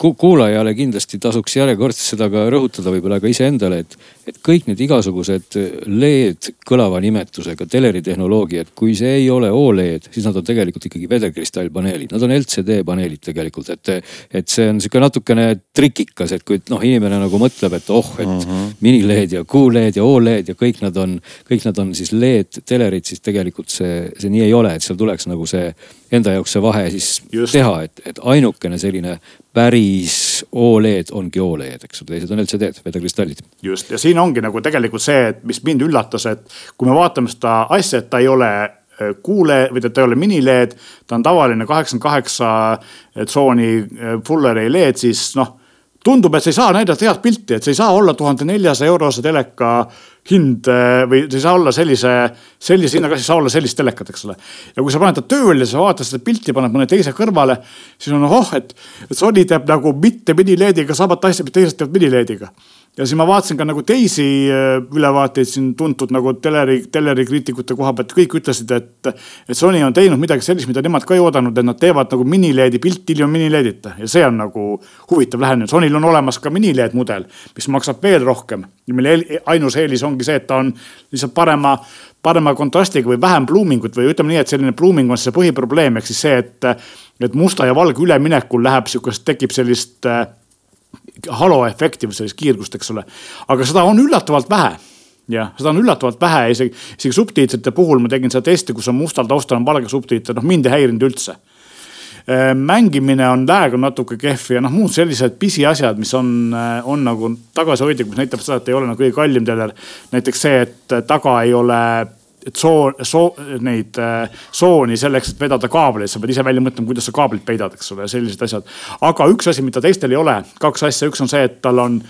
kuulajale kindlasti tasuks järjekordselt seda ka rõhutada võib-olla ka iseendale, et, et kõik need igasugused LED kõlava nimetusega teleritehnoloogiad, kui see ei ole Oled, siis nad on tegelikult ikkagi vedelkristallpaneelid, nad on LCD paneelid tegelikult, et, et see on sihuke natukene trikikas, et kui noh, inimene nagu mõtleb, et oh, et uh mhm. -huh. mini-LED ja QLED ja OLED ja kõik nad on, kõik nad on siis LED telerid, siis tegelikult tegelikult see, see nii ei ole, et seal tuleks nagu see enda jaoks see vahe siis Just. teha, et, et ainukene selline päris Oled ongi Oled, eks ole, teised on LCD-d, vedekristallid. just ja siin ongi nagu tegelikult see, et mis mind üllatas, et kui me vaatame seda asja, et ta ei ole äh, kuule või ta ei ole mini-LED, ta on tavaline kaheksakümmend kaheksa tsooni äh, full array LED, siis noh tundub, et sa ei saa näidata head pilti, et see ei saa olla tuhande neljasaja eurose teleka hind äh, või see ei saa olla sellise, sellise hinnaga, ei saa olla sellist telekat, eks ole. ja kui sa paned ta tööle, sa vaatad seda pilti, paned mõne teise kõrvale, siis on oh, et, Sony teeb nagu mitte minileediga samat asja, teised teevad minileediga ja siis ma vaatasin ka nagu teisi äh, ülevaateid siin tuntud nagu teleri, teleri kriitikute koha pealt, kõik ütlesid, et, et Sony on teinud midagi sellist, mida nemad ka ei oodanud, et nad teevad nagu minileedi pilti ilma minileedita. Ja see on nagu huvitav lähenemine. Sonyl on olemas ka minileed mudel, mis maksab veel rohkem. Ja mille ainus eelis ongi see, et ta on lihtsalt parema parema kontrastiga või vähem pluumingut või ütleme nii, et selline pluuming on see põhiprobleem, ehk siis see, et, et musta ja valge üleminekul läheb sihukest, tekib sellist äh, haloefekti või sellist kiirgust, eks ole. aga seda on üllatavalt vähe jah, seda on üllatavalt vähe, isegi, isegi subtiitrite puhul ma tegin seda testi, kus on mustal taustal on valge subtiiter, noh mind ei häirinud üldse. Äh, mängimine on, lag on natuke kehv ja noh, muud sellised pisiasjad, mis on, äh, on nagu tagasihoidlikud, mis näitab seda, et ei ole nagu kõige kallim teler. näiteks see, et taga ei ole soo-, soo-, neid äh, sooni selleks, et vedada kaableid, sa pead ise välja mõtlema, kuidas sa kaablit peidad, eks ole, sellised asjad. aga üks asi, mida teistel ei ole, kaks asja, üks on see, et tal on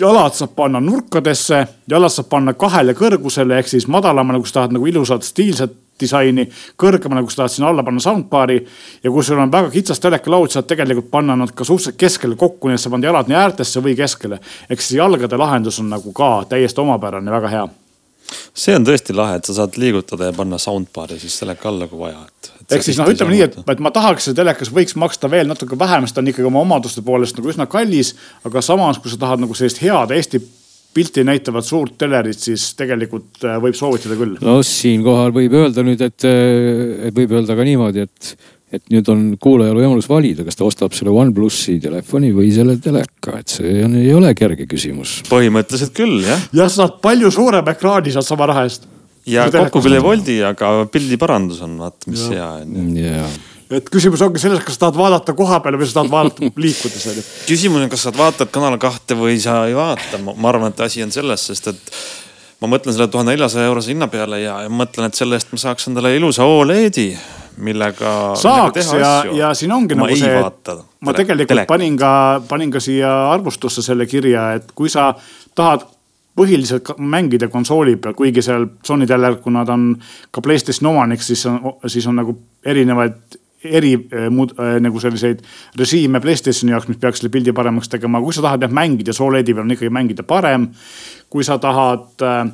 jalad saab panna nurkadesse, jalad saab panna kahele kõrgusele ehk siis madalamale, kui sa tahad nagu ilusat stiilset disaini kõrgemale, kui sa tahad sinna alla panna soundbar'i. ja kui sul on väga kitsas telekalaud, saad tegelikult panna nad ka suhteliselt keskele kokku, nii et sa paned jalad nii äärtesse või keskele. ehk siis jalgade lahendus on nagu ka täiesti omapärane väga hea see on tõesti lahe, et sa saad liigutada ja panna soundbar'i siis teleka alla, kui vaja, et. ehk siis noh, ütleme nii, et, et ma tahaks, et telekas võiks maksta veel natuke vähem, sest ta on ikkagi oma omaduste poolest nagu üsna kallis. aga samas, kui sa tahad nagu sellist head Eesti pilti näitavat suurt telerit, siis tegelikult äh, võib soovitada küll. no siinkohal võib öelda nüüd, et, äh, et võib öelda ka niimoodi, et et nüüd on kuulajal võimalus valida, kas ta ostab selle OnePlusi telefoni või selle teleka, et see on, ei ole kerge küsimus. põhimõtteliselt küll jah. jah, sa saad palju suurema ekraani sealt sama raha eest. ja kokku küll ei voldi, aga pildiparandus on vaata, mis hea on ju et küsimus ongi selles, kas sa tahad vaadata koha peale või sa tahad vaadata liikudes on ju. küsimus on, kas sa vaatad Kanal kahte või sa ei vaata, ma arvan, et asi on selles, sest et ma mõtlen selle tuhande neljasaja eurose hinna peale ja, ja mõtlen, et selle eest ma saaks endale ilusa Oledi millega. saaks millega ja, ja siin ongi nagu see, ma tegelikult telek. panin ka, panin ka siia arvustusse selle kirja, et kui sa tahad põhiliselt mängida konsooli peal, kuigi seal Sony teler, kuna ta on ka Playstationi omanik, siis on, siis on nagu erinevaid eri äh, muud äh, nagu selliseid režiime Playstationi jaoks, mis peaks selle pildi paremaks tegema, kui sa tahad jah mängida, Sooledi peal on ikkagi mängida parem. kui sa tahad äh,,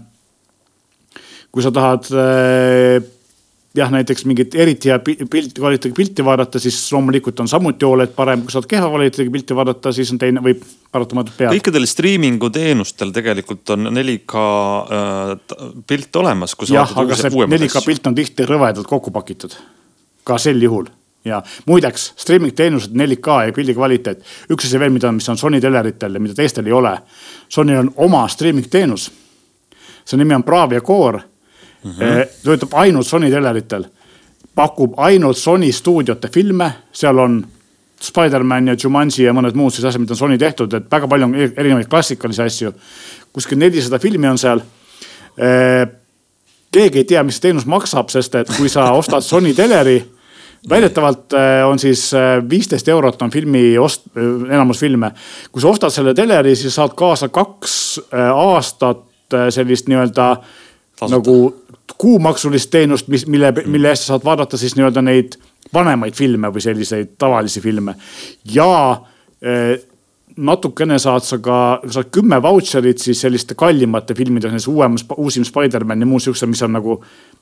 kui sa tahad äh, jah, näiteks mingit eriti hea pilti, kvaliteediga pilti vaadata, siis loomulikult on samuti Oled parem, kui saad kehva kvaliteediga pilti vaadata, siis on teine, võib paratamatult pead. kõikidel striimingu teenustel tegelikult on 4K äh, pilt olemas. jah, aga see 4K pilt on tihti rõvedalt kokku pakitud. ka sel juhul ja muideks streaming teenused 4K ja pildi kvaliteet, üks asi veel, mida, mis on Sony teleritel ja mida teistel ei ole. Sonyl on oma streaming teenus. see nimi on Bravia Core mm. -hmm. töötab ainult Sony teleritel, pakub ainult Sony stuudiote filme, seal on Spider-man ja Jumanji ja mõned muud sellised asjad, mida on Sony tehtud, et väga palju on erinevaid klassikalisi asju. kuskil nelisada filmi on seal. Eh, keegi ei tea, mis see teenus maksab, sest et kui sa ostad Sony teleri väidetavalt eh, on siis viisteist eurot on filmi ost-, enamus filme. kui sa ostad selle teleri, siis saad kaasa kaks aastat sellist nii-öelda nagu kuumaksulist teenust, mis, mille, mille eest sa saad vaadata siis nii-öelda neid vanemaid filme või selliseid tavalisi filme. ja eh, natukene saad sa ka, saad kümme vautšerit siis selliste kallimate filmide, näiteks uuem, uusim Spider-man ja muu siukse, mis on nagu.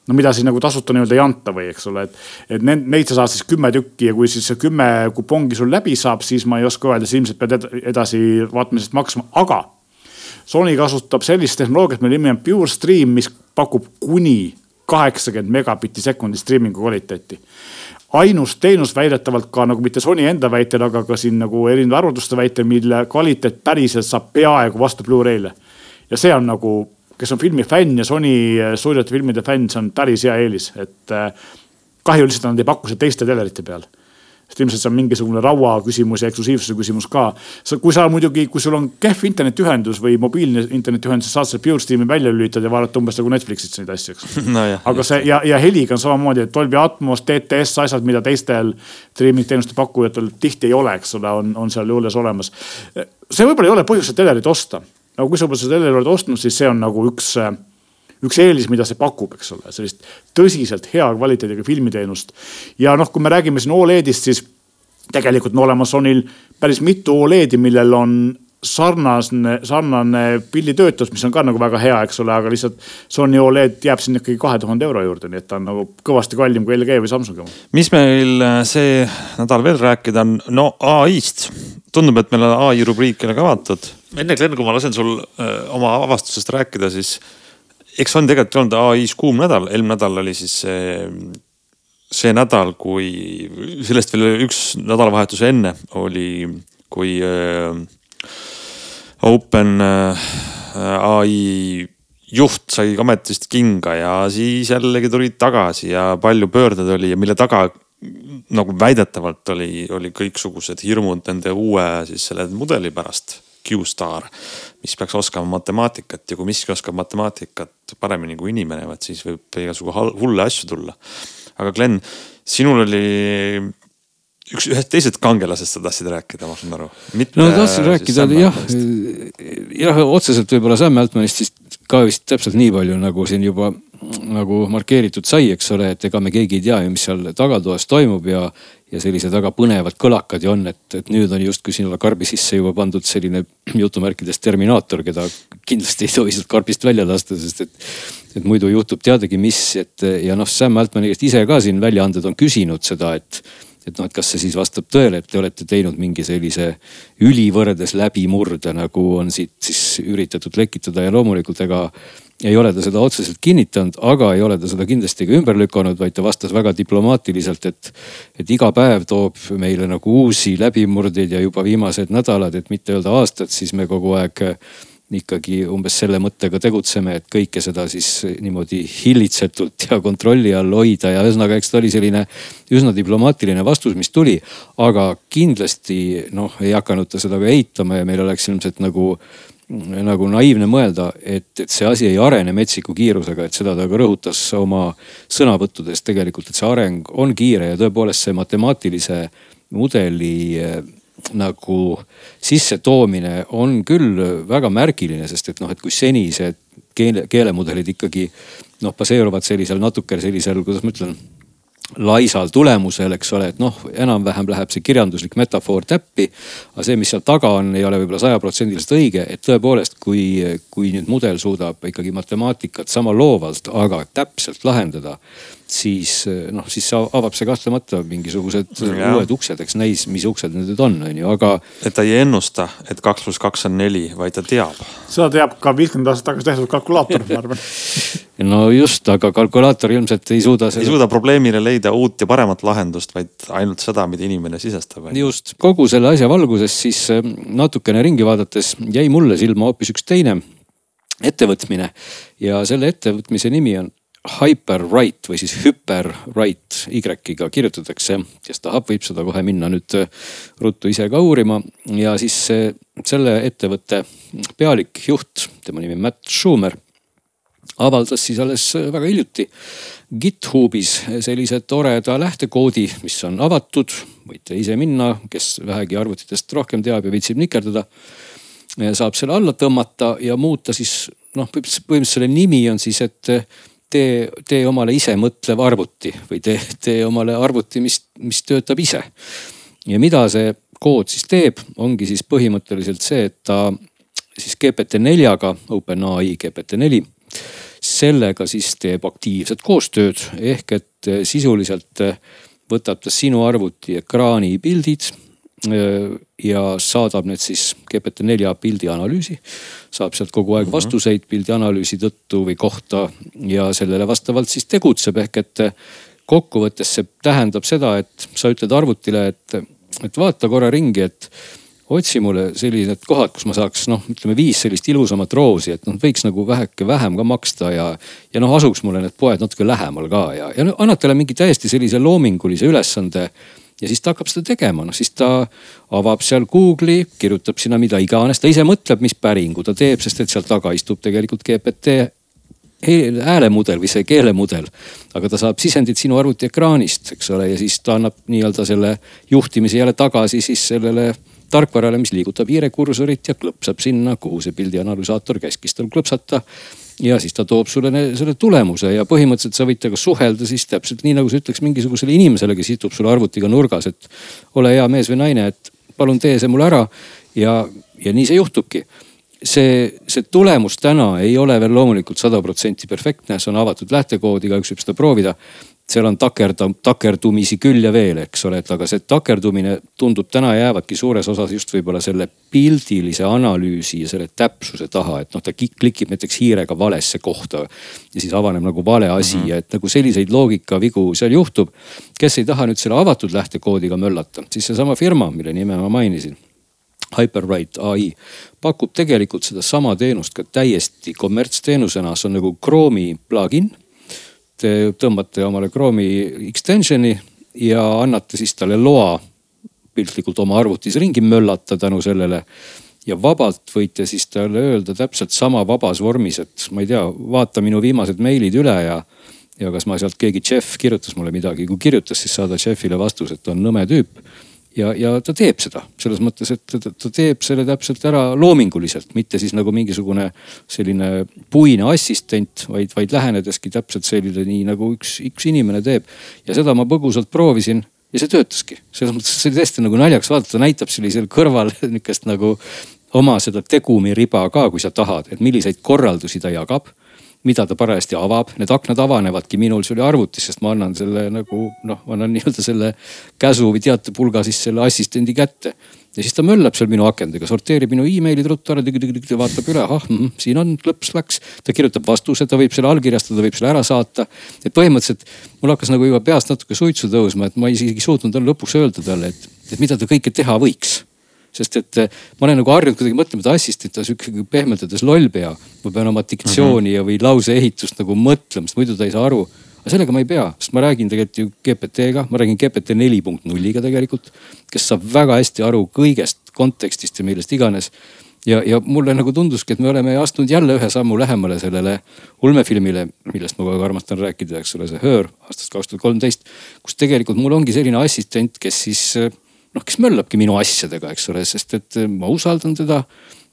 no mida siis nagu tasuta nii-öelda ei anta või eks ole, et, et need, neid sa saad siis kümme tükki ja kui siis see kümme kupongi sul läbi saab, siis ma ei oska öelda, siis ilmselt pead edasi vaatamisest maksma, aga Sony kasutab sellist tehnoloogiat, mille nimi on Pure Stream, mis pakub kuni kaheksakümmend megabitti sekundi striimingu kvaliteeti. ainus teenus väidetavalt ka nagu mitte Sony enda väitel, aga ka siin nagu erinevate arvutuste väitel, mille kvaliteet päriselt saab peaaegu vastu Blu-ray'le. ja see on nagu, kes on filmifänn ja Sony stuudiote filmide fänn, see on päris hea eelis, et äh, kahju lihtsalt nad ei paku seda teiste telerite peal sest ilmselt see on mingisugune raua küsimus ja eksklusiivsuse küsimus ka. kui sa muidugi, kui sul on kehv internetiühendus või mobiilne internetiühendus, saad selle PureStreami välja lülitada ja vaadata umbes nagu Netflixit neid asju, eks no,. aga see ja, ja heliga on samamoodi, et Dolby Atmos, DTS asjad, mida teistel streaming teenuste pakkujatel tihti ei ole, eks ole, on, on seal juures olemas. see võib-olla ei ole põhjus seda telerit osta. aga kui sa juba seda telerit oled ostnud, siis see on nagu üks üks eelis, mida see pakub, eks ole, sellist tõsiselt hea kvaliteediga filmiteenust. ja noh, kui me räägime siin Oledist, siis tegelikult on olemas Sonyl päris mitu Oledi, millel on sarnane, sarnane pilditöötlus, mis on ka nagu väga hea, eks ole, aga lihtsalt Sony Oled jääb sinna ikkagi kahe tuhande euro juurde, nii et ta on nagu kõvasti kallim kui LG või Samsungi oma. mis meil äh, see nädal veel rääkida on, no ai-st. tundub, et meil on ai rubriik jälle ka avatud. enne Glen, kui ma lasen sul öö, äh, oma avastusest rääkida, siis eks on tegelikult olnud ai-s kuum nädal, eelmine nädal oli siis see, see nädal, kui sellest veel üks nädalavahetus enne oli, kui äh, Open äh, ai juht sai ametist kinga ja siis jällegi tulid tagasi ja palju pöördeid oli ja mille taga nagu väidetavalt oli, oli kõiksugused hirmud nende uue siis selle mudeli pärast Q-Star, mis peaks oskama matemaatikat ja kui miski oskab matemaatikat paremini kui inimene, vaat siis võib igasugu hulle asju tulla. aga Glen, sinul oli üks, ühest teisest kangelasest sa tahtsid rääkida, ma saan aru. no tahtsin rääkida jah, jah otseselt võib-olla Sam Altmanist siis ka vist täpselt nii palju, nagu siin juba nagu markeeritud sai, eks ole, et ega me keegi ei tea ju, mis seal tagatoas toimub ja, ja sellised väga põnevad kõlakad ju on, et, et nüüd on justkui sinna karbi sisse juba pandud selline jutumärkides terminaator, keda kindlasti ei tohi sealt karbist välja lasta, sest et, et muidu juhtub teadagi mis, et ja noh, Sam Altmani käest ise ka siin väljaanded on küsinud seda, et et noh, et kas see siis vastab tõele, et te olete teinud mingi sellise ülivõrdes läbimurde, nagu on siit siis üritatud lekitada ja loomulikult ega ei ole ta seda otseselt kinnitanud, aga ei ole ta seda kindlasti ka ümber lükanud, vaid ta vastas väga diplomaatiliselt, et, et iga päev toob meile nagu uusi läbimurdeid ja juba viimased nädalad, et mitte öelda aastad, siis me kogu aeg ikkagi umbes selle mõttega tegutseme, et kõike seda siis niimoodi hillitsetult ja kontrolli all hoida ja ühesõnaga, eks ta oli selline üsna diplomaatiline vastus, mis tuli. aga kindlasti noh, ei hakanud ta seda ka eitama ja meil oleks ilmselt nagu nagu naiivne mõelda, et, et see asi ei arene metsiku kiirusega, et seda ta ka rõhutas oma sõnavõttudes tegelikult, et see areng on kiire ja tõepoolest see matemaatilise mudeli nagu sissetoomine on küll väga märgiline, sest et noh, et kui seni see keele, keelemudelid ikkagi noh, baseeruvad sellisel natuke sellisel, kuidas ma ütlen laisal tulemusel, eks ole, et noh, enam-vähem läheb see kirjanduslik metafoor täppi. aga see, mis seal taga on, ei ole võib-olla sajaprotsendiliselt õige, et tõepoolest, kui, kui nüüd mudel suudab ikkagi matemaatikat sama loovalt, aga täpselt lahendada siis noh, siis avab see kahtlemata mingisugused ja. uued uksed, eks näis, mis uksed need on, on ju, aga. et ta ei ennusta, et kaks pluss kaks on neli, vaid ta teab. seda teab ka viiskümmend aastat tagasi tehtud kalkulaator, ma arvan. no just, aga kalkulaator ilmselt ei suuda seda.... ei suuda probleemile leida uut ja paremat lahendust, vaid ainult seda, mida inimene sisestab. just, kogu selle asja valguses siis äh, natukene ringi vaadates jäi mulle silma hoopis üks teine ettevõtmine ja selle ettevõtmise nimi on Hyperwrite või siis Hyperwrite Y-ga kirjutatakse. kes tahab, võib seda kohe minna nüüd äh, ruttu ise ka uurima ja siis selle ettevõtte pealik, juht, tema nimi Matt Schumer avaldas siis alles äh, väga hiljuti GitHubis sellise toreda lähtekoodi, mis on avatud. võite ise minna, kes vähegi arvutitest rohkem teab ja viitsib nikerdada. saab selle alla tõmmata ja muuta siis noh, põhimõtteliselt selle nimi on siis, et tee, tee omale isemõtlev arvuti või tee, tee omale arvuti, mis, mis töötab ise. ja mida see kood siis teeb, ongi siis põhimõtteliselt see, et ta siis GPT-4-ga, OpenAI GPT-4, sellega siis teeb aktiivset koostööd ehk et sisuliselt võtab ta sinu arvuti ekraani pildid ja saadab need siis GPT-4 pildianalüüsi. saab sealt kogu aeg mhm. vastuseid pildianalüüsi tõttu või kohta ja sellele vastavalt siis tegutseb, ehk et kokkuvõttes see tähendab seda, et sa ütled arvutile, et, et vaata korra ringi, et otsi mulle sellised kohad, kus ma saaks noh, ütleme viis sellist ilusamat roosi, et noh, võiks nagu väheke vähem ka maksta ja. ja noh, asuks mulle need poed natuke lähemal ka ja, ja no, annad talle mingi täiesti sellise loomingulise ülesande ja siis ta hakkab seda tegema, noh siis ta avab seal Google'i, kirjutab sinna mida iganes, ta ise mõtleb, mis päringu ta teeb, sest et seal taga istub tegelikult GPT häälemudel või see keelemudel. aga ta saab sisendit sinu arvutiekraanist, eks ole, ja siis ta annab nii-öelda selle juhtimise jälle tagasi siis sellele tarkvarale, mis liigutab hiirekursorit ja klõpsab sinna, kuhu see pildianalüsaator käskis tal klõpsata ja siis ta toob sulle selle tulemuse ja põhimõtteliselt sa võid temaga suhelda siis täpselt nii nagu sa ütleks mingisugusele inimesele, kes istub sul arvutiga nurgas, et ole hea mees või naine, et palun tee see mulle ära. ja, ja nii see juhtubki. see, see tulemus täna ei ole veel loomulikult sada protsenti perfektne, see on avatud lähtekood, igaüks võib seda proovida seal on takerda, takerdumisi küll ja veel, eks ole, et aga see takerdumine tundub täna jäävadki suures osas just võib-olla selle pildilise analüüsi ja selle täpsuse taha, et noh, ta klikib näiteks hiirega valesse kohta. ja siis avaneb nagu vale asi mm -hmm. ja et nagu selliseid loogikavigu seal juhtub. kes ei taha nüüd selle avatud lähtekoodiga möllata, siis seesama firma, mille nime ma mainisin. Hyperwrite ai pakub tegelikult sedasama teenust ka täiesti kommertsteenusena, see on nagu Chrome'i plugin te tõmbate omale Chrome'i extension'i ja annate siis talle loa piltlikult oma arvutis ringi möllata tänu sellele. ja vabalt võite siis talle öelda täpselt sama vabas vormis, et ma ei tea, vaata minu viimased meilid üle ja ja kas ma sealt keegi Jeff kirjutas mulle midagi, kui kirjutas, siis saada Jeffile vastus, et on nõme tüüp. Ja, ja ta teeb seda. Selles mõttes, et ta, ta teeb selle täpselt ära loominguliselt, mitte siis nagu mingisugune selline puine assistent, vaid, vaid lähenedeski täpselt selline, nii nagu üks, üks inimene teeb. ja seda ma põgusalt proovisin ja see töötaski, selles mõttes see oli tõesti nagu naljakas vaadata, näitab sellisel kõrval nihukest nagu oma seda tegumiriba ka, kui sa tahad, et milliseid korraldusi ta jagab mida ta parajasti avab, need aknad avanevadki minul, see oli arvutis, sest ma annan selle nagu noh, ma annan nii-öelda selle käsu või teatepulga siis selle assistendi kätte. ja siis ta möllab seal minu akendega, sorteerib minu emailid ruttu ära, vaatab üle, ahah mm,, siin on, klõps läks. ta kirjutab vastuse, ta võib selle allkirjastada, võib selle ära saata. et põhimõtteliselt mul hakkas nagu juba peast natuke suitsu tõusma, et ma isegi suutnud talle lõpuks öelda talle, et, et mida ta kõike teha võiks sest et eh, ma olen nagu harjunud kuidagi mõtlema, et assistent on sihuke pehmelt öeldes lollpea. ma pean oma diktsiooni ja, või lause ehitust nagu mõtlema, sest muidu ta ei saa aru. aga sellega ma ei pea, sest ma räägin tegelikult ju GPT-ga, ma räägin GPT neli punkt nulliga tegelikult. kes saab väga hästi aru kõigest kontekstist ja millest iganes. ja, ja mulle nagu tunduski, et me oleme astunud jälle ühe sammu lähemale sellele ulmefilmile, millest ma kogu aeg armastan rääkida, eks ole, see Her aastast kaks tuhat kolmteist. kus tegelikult mul ongi selline assistent, kes siis noh, kes möllabki minu asjadega, eks ole, sest et eh, ma usaldan teda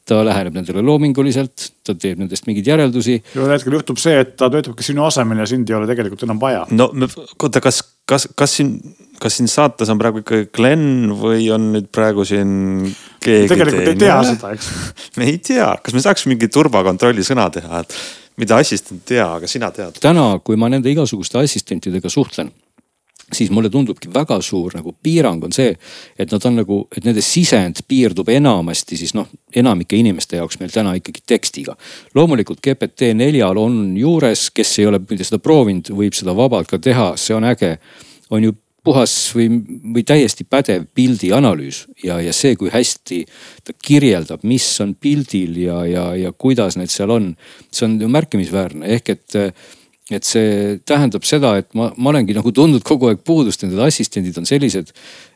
ta läheneb nendele loominguliselt, ta teeb nendest mingeid järeldusi. ühel hetkel juhtub see, et ta töötabki sinu asemel ja sind ei ole tegelikult enam vaja. no oota, kas, kas, kas siin, kas siin saates on praegu ikkagi Glen või on nüüd praegu siin keegi tegelikult teine? ei tea seda, eks me ei tea, kas me saaks mingi turvakontrolli sõna teha, et mida assistent ei tea, aga sina tead? täna, kui ma nende igasuguste assistentidega suhtlen siis mulle tundubki väga suur nagu piirang on see, et nad on nagu, et nende sisend piirdub enamasti siis noh, enamike inimeste jaoks meil täna ikkagi tekstiga. loomulikult GPT neljal on juures, kes ei ole seda proovinud, võib seda vabalt ka teha, see on äge. on ju puhas või, või täiesti pädev pildianalüüs ja, ja see, kui hästi ta kirjeldab, mis on pildil ja, ja, ja kuidas need seal on. see on ju märkimisväärne, ehk et et see tähendab seda, et ma, ma olengi nagu tundnud kogu aeg puudust, need assistendid on sellised,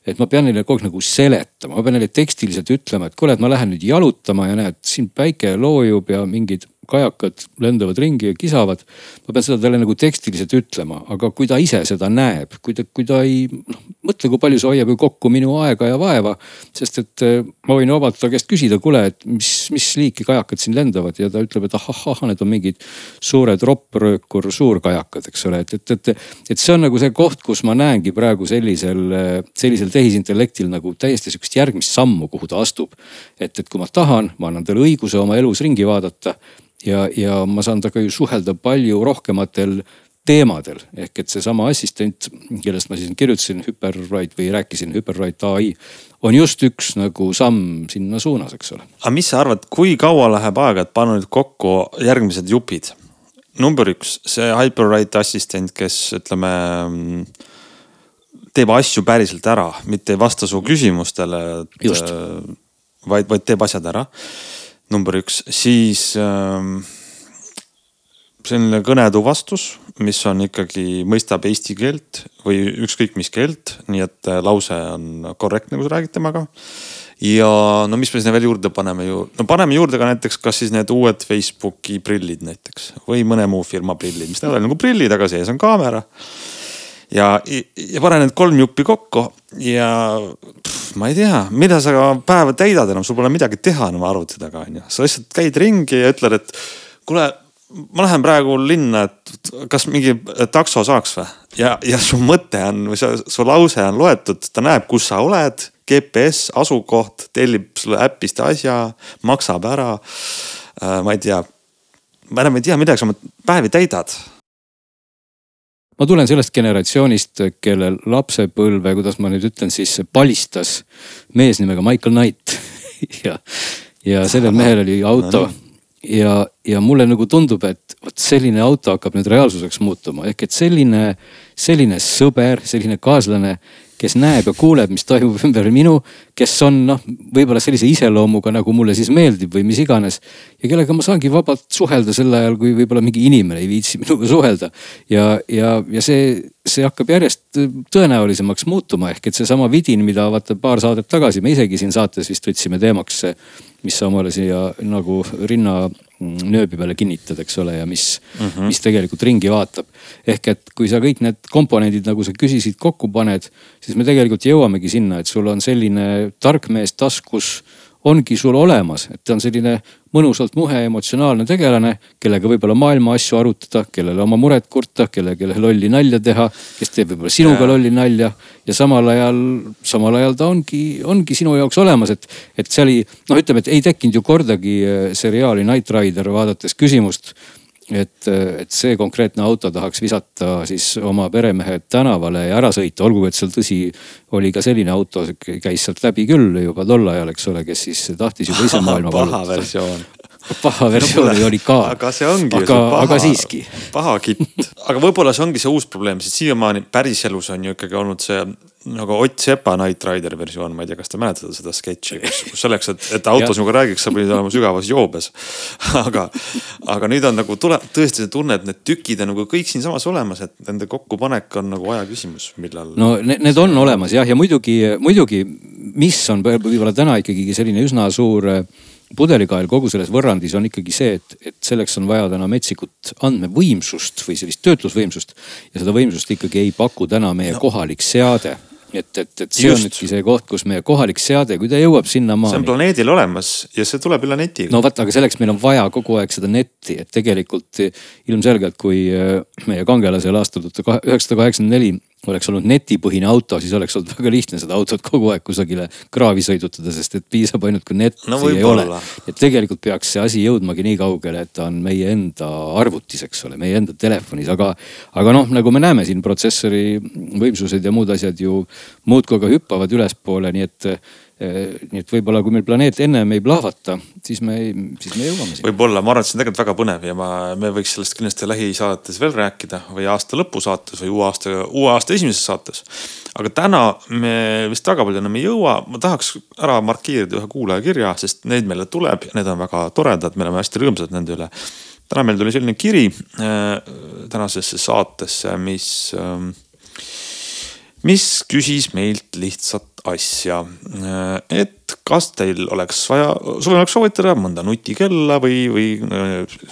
et ma pean neile kogu aeg nagu seletama, ma pean neile tekstiliselt ütlema, et kuule, et ma lähen nüüd jalutama ja näed, siin päike loojub ja mingid kajakad lendavad ringi ja kisavad. ma pean seda talle nagu tekstiliselt ütlema, aga kui ta ise seda näeb, kui ta, kui ta ei noh, mõtle, kui palju see hoiab ju kokku minu aega ja vaeva. sest et eh, ma võin vabalt ta käest küsida, kuule, et mis, mis liiki kajakad siin lendavad ja ta ütleb, et ahah, need on mingid suured roppröökur suurkajakad, eks ole, et, et, et, et see on nagu see koht, kus ma näengi praegu sellisel, sellisel tehisintellektil nagu täiesti sihukest järgmist sammu, kuhu ta astub. et, et kui ma tahan, ma annan talle õiguse oma elus ringi vaadata ja, ja ma saan temaga ju suhelda palju rohkematel teemadel ehk et seesama assistent, kellest ma siis kirjutasin, Hyperwrite või rääkisin, Hyperwrite ai on just üks nagu samm sinna suunas, eks ole. aga mis sa arvad, kui kaua läheb aega, et panna nüüd kokku järgmised jupid? number üks, see Hyperwrite assistent, kes ütleme teeb asju päriselt ära, mitte ei vasta su küsimustele. vaid, vaid teeb asjad ära number üks, siis ähm, selline kõnetuvastus, mis on ikkagi, mõistab eesti keelt või ükskõik mis keelt, nii et äh, lause on korrektne, kui sa räägid temaga. ja no mis me sinna veel juurde paneme ju, no paneme juurde ka näiteks, kas siis need uued Facebooki prillid näiteks või mõne muu firma prillid, mis näevad nagu prillid, aga sees on kaamera ja, ja pane need kolm juppi kokku ja pff, ma ei tea, mida sa päeva täidad enam, sul pole midagi teha enam arvuti taga onju. sa lihtsalt käid ringi ja ütled, et kuule, ma lähen praegu linna, et kas mingi takso saaks või? ja, ja su mõte on või su, su lause on loetud, ta näeb, kus sa oled, GPS, asukoht, tellib sulle äpist asja, maksab ära. Äh, ma ei tea, ma enam ei tea, millega sa oma päevi täidad ma tulen sellest generatsioonist, kelle lapsepõlve, kuidas ma nüüd ütlen siis, palistas mees nimega Michael Knight. Ja, ja sellel mehel oli auto. Ja, ja mulle nagu tundub, et vot selline auto hakkab nüüd reaalsuseks muutuma, ehk et selline, selline sõber, selline kaaslane kes näeb ja kuuleb, mis toimub ümber minu, kes on noh, võib-olla sellise iseloomuga, nagu mulle siis meeldib või mis iganes. ja kellega ma saangi vabalt suhelda sel ajal, kui võib-olla mingi inimene ei viitsi minuga suhelda. ja, ja, ja see, see hakkab järjest tõenäolisemaks muutuma, ehk et seesama vidin, mida vaata paar saadet tagasi me isegi siin saates vist võtsime teemaks, mis sa omale siia nagu rinna nööbi peale kinnitad, eks ole, ja mis mm, -hmm. mis tegelikult ringi vaatab. ehk et kui sa kõik need komponendid, nagu sa küsisid, kokku paned, siis me tegelikult jõuamegi sinna, et sul on selline tark mees taskus ongi sul olemas, et ta on selline mõnusalt muhe emotsionaalne tegelane, kellega võib-olla maailma asju arutada, kellele oma muret kurta, kellele lolli nalja teha, kes teeb võib-olla sinuga lolli nalja. ja samal ajal, samal ajal ta ongi, ongi sinu jaoks olemas, et, et see oli noh, ütleme, et ei tekkinud ju kordagi äh, seriaali Knight Rider vaadates küsimust et, et see konkreetne auto tahaks visata siis oma peremehe tänavale ja ära sõita, olgugi et seal tõsi, oli ka selline auto, käis sealt läbi küll juba tol ajal, eks ole, kes siis tahtis juba ise maailma paha versioon versiooni no, oli ka. aga see ongi aga, paha, aga siiski. paha kitt, aga võib-olla see ongi see uus probleem, sest siiamaani päriselus on ju ikkagi olnud see nagu Ott Sepa Knight Rideri versioon, ma ei tea, kas te mäletate seda sketši, kus, kus selleks, et, et auto sinuga räägiks, sa pidid olema sügavas joobes. aga, aga nüüd on nagu tule, tõesti see tunne, et need tükid on nagu kõik siinsamas olemas, et nende kokkupanek on nagu aja küsimus, millal. no need, need on olemas jah, ja muidugi, muidugi, mis on võib-olla täna ikkagi selline üsna suur pudelikael kogu selles võrrandis on ikkagi see, et, et selleks on vaja täna metsikut andmevõimsust või sellist töötlusvõimsust. ja seda võimsust ikkagi ei paku täna meie no. kohalik seade et, et, et see Just. ongi see koht, kus meie kohalik seade, kui ta jõuab sinnamaani. see on planeedil olemas ja see tuleb üle neti. no vot, aga selleks meil on vaja kogu aeg seda netti, et tegelikult ilmselgelt, kui äh, meie kangelasel aastal tuhat üheksasada kaheksakümmend neli oleks olnud netipõhine auto, siis oleks olnud väga lihtne seda autot kogu aeg kusagile kraavi sõidutada, sest et piisab ainult, kui netti no, ei ole. et tegelikult peaks see asi jõudmagi nii kaugele, et ta on meie enda arvutis, eks ole, meie enda telefonis, aga. aga noh, nagu me näeme siin protsessori võimsused ja muud asjad ju muudkui aga hüppavad ülespoole, nii et nii et võib-olla, kui meil planeet ennem ei plahvata, siis me, siis me jõuame sinna. võib-olla, ma arvan, et see on tegelikult väga põnev ja ma, me võiks sellest kindlasti lähisaadetes veel rääkida või aasta lõpu saates või uue aasta, uue aasta esimeses saates. aga täna me vist väga palju enam ei jõua, ma tahaks ära markeerida ühe kuulajakirja, sest neid meile tuleb ja need on väga toredad, me oleme hästi rõõmsad nende üle. täna meil tuli selline kiri äh, tänasesse saatesse, mis äh, mis küsis meilt lihtsat asja. et kas teil oleks vaja, suvel oleks soovitada mõnda nutikella või, või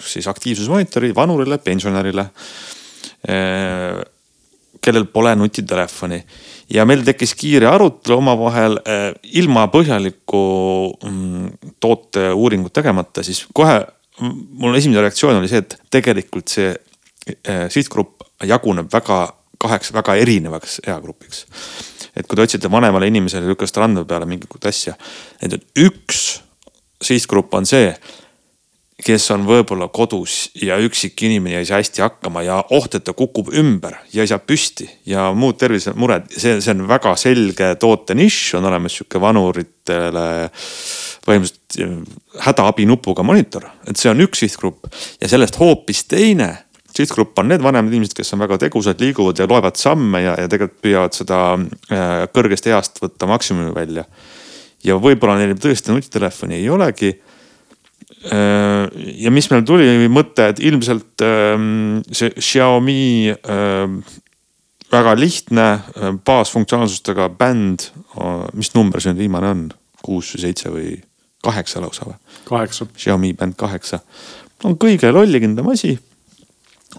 siis aktiivsusmonitori vanurile, pensionärile. kellel pole nutitelefoni ja meil tekkis kiire arutelu omavahel ilma põhjalikku mm, tooteuuringut tegemata, siis kohe mul esimene reaktsioon oli see, et tegelikult see sihtgrupp jaguneb väga kaheks väga erinevaks eagrupiks. Et kui te otsite vanemale inimesele lükast randme peale mingit asja, et üks sihtgrupp on see, kes on võib-olla kodus ja üksik inimene ja ei saa hästi hakkama ja oht, et ta kukub ümber ja ei saa püsti ja muud tervisemured, see, see on väga selge toote nišš, on olemas sihuke vanuritele põhimõtteliselt hädaabinupuga monitor, et see on üks sihtgrupp. Ja sellest hoopis teine sihtgrupp on need vanemad inimesed, kes on väga tegusad, liiguvad ja loevad samme ja, ja tegelikult püüavad seda äh, kõrgest east võtta maksimumi välja. ja võib-olla neil tõesti nutitelefoni ei olegi. Äh, ja mis meil tuli mõte, et ilmselt ähm, see Xiaomi ähm, väga lihtne äh, baasfunktsionaalsustega bänd, mis number see nüüd viimane on, kuus või seitse või kaheksa lausa või? kaheksa. Xiaomi bänd kaheksa on kõige lollikindlam asi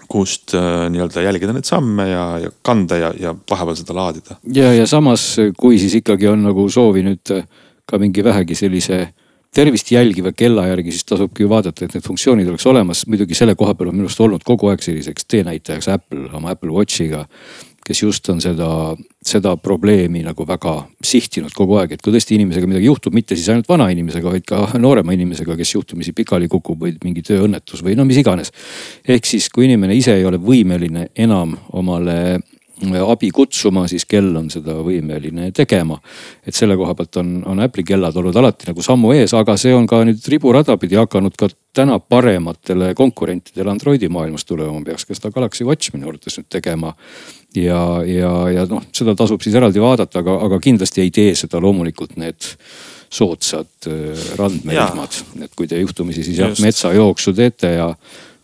kust äh, nii-öelda jälgida neid samme ja, ja kanda ja, ja vahepeal seda laadida. ja, ja samas, kui siis ikkagi on nagu soovi nüüd äh, ka mingi vähegi sellise tervist jälgiva kella järgi, siis tasubki ju vaadata, et need funktsioonid oleks olemas. muidugi selle koha peal on minu arust olnud kogu aeg selliseks teenäitajaks Apple oma Apple Watchiga kes just on seda, seda probleemi nagu väga sihtinud kogu aeg, et kui tõesti inimesega midagi juhtub, mitte siis ainult vana inimesega, vaid ka noorema inimesega, kes juhtumisi pikali kukub või mingi tööõnnetus või no mis iganes. ehk siis, kui inimene ise ei ole võimeline enam omale abi kutsuma, siis kell on seda võimeline tegema. et selle koha pealt on, on Apple'i kellad olnud alati nagu sammu ees, aga see on ka nüüd riburada pidi hakanud ka täna parematele konkurentidele Androidi maailmas tulema, peaks ka seda Galaxy Watch minu arvates nüüd tegema. Ja, ja, ja noh, seda tasub siis eraldi vaadata, aga, aga kindlasti ei tee seda loomulikult need soodsad äh, randmerihmad, et kui te juhtumisi siis jah metsajooksu teete ja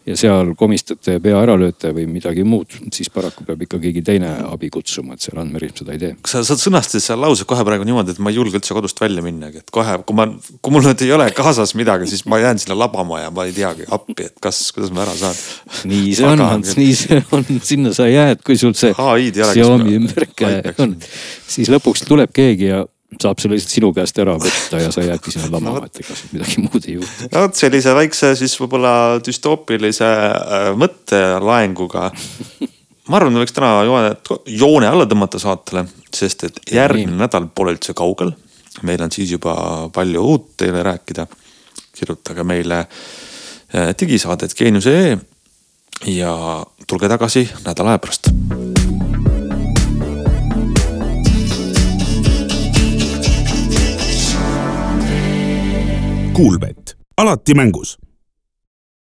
ja seal komistate ja pea ära lööte või midagi muud, siis paraku peab ikka keegi teine abi kutsuma, et see randmerihm seda ei tee. sa, sa sõnastasid seal lause kohe praegu niimoodi, et ma ei julge üldse kodust välja minnagi, et kohe, kui ma, kui mul nüüd ei ole kaasas midagi, siis ma jään sinna labama ja ma ei teagi appi, et kas, kuidas ma ära saan. nii see on, Ants, nii see on, sinna sa jääd, kui sul see Xiaomi ümberkäe on, siis lõpuks tuleb keegi ja saab selle lihtsalt sinu käest ära võtta ja sa jäädki sinna lamama, et ega siin midagi muud ei juhtu. no vot sellise väikse siis võib-olla düstoopilise äh, mõttelaenguga. ma arvan, võiks täna joone, joone alla tõmmata saatele, sest et järgmine nädal pole üldse kaugel. meil on siis juba palju uut teile rääkida. kirjutage meile äh, digisaadet geenius.ee ja tulge tagasi nädala aja pärast Kuulbett, alati mängus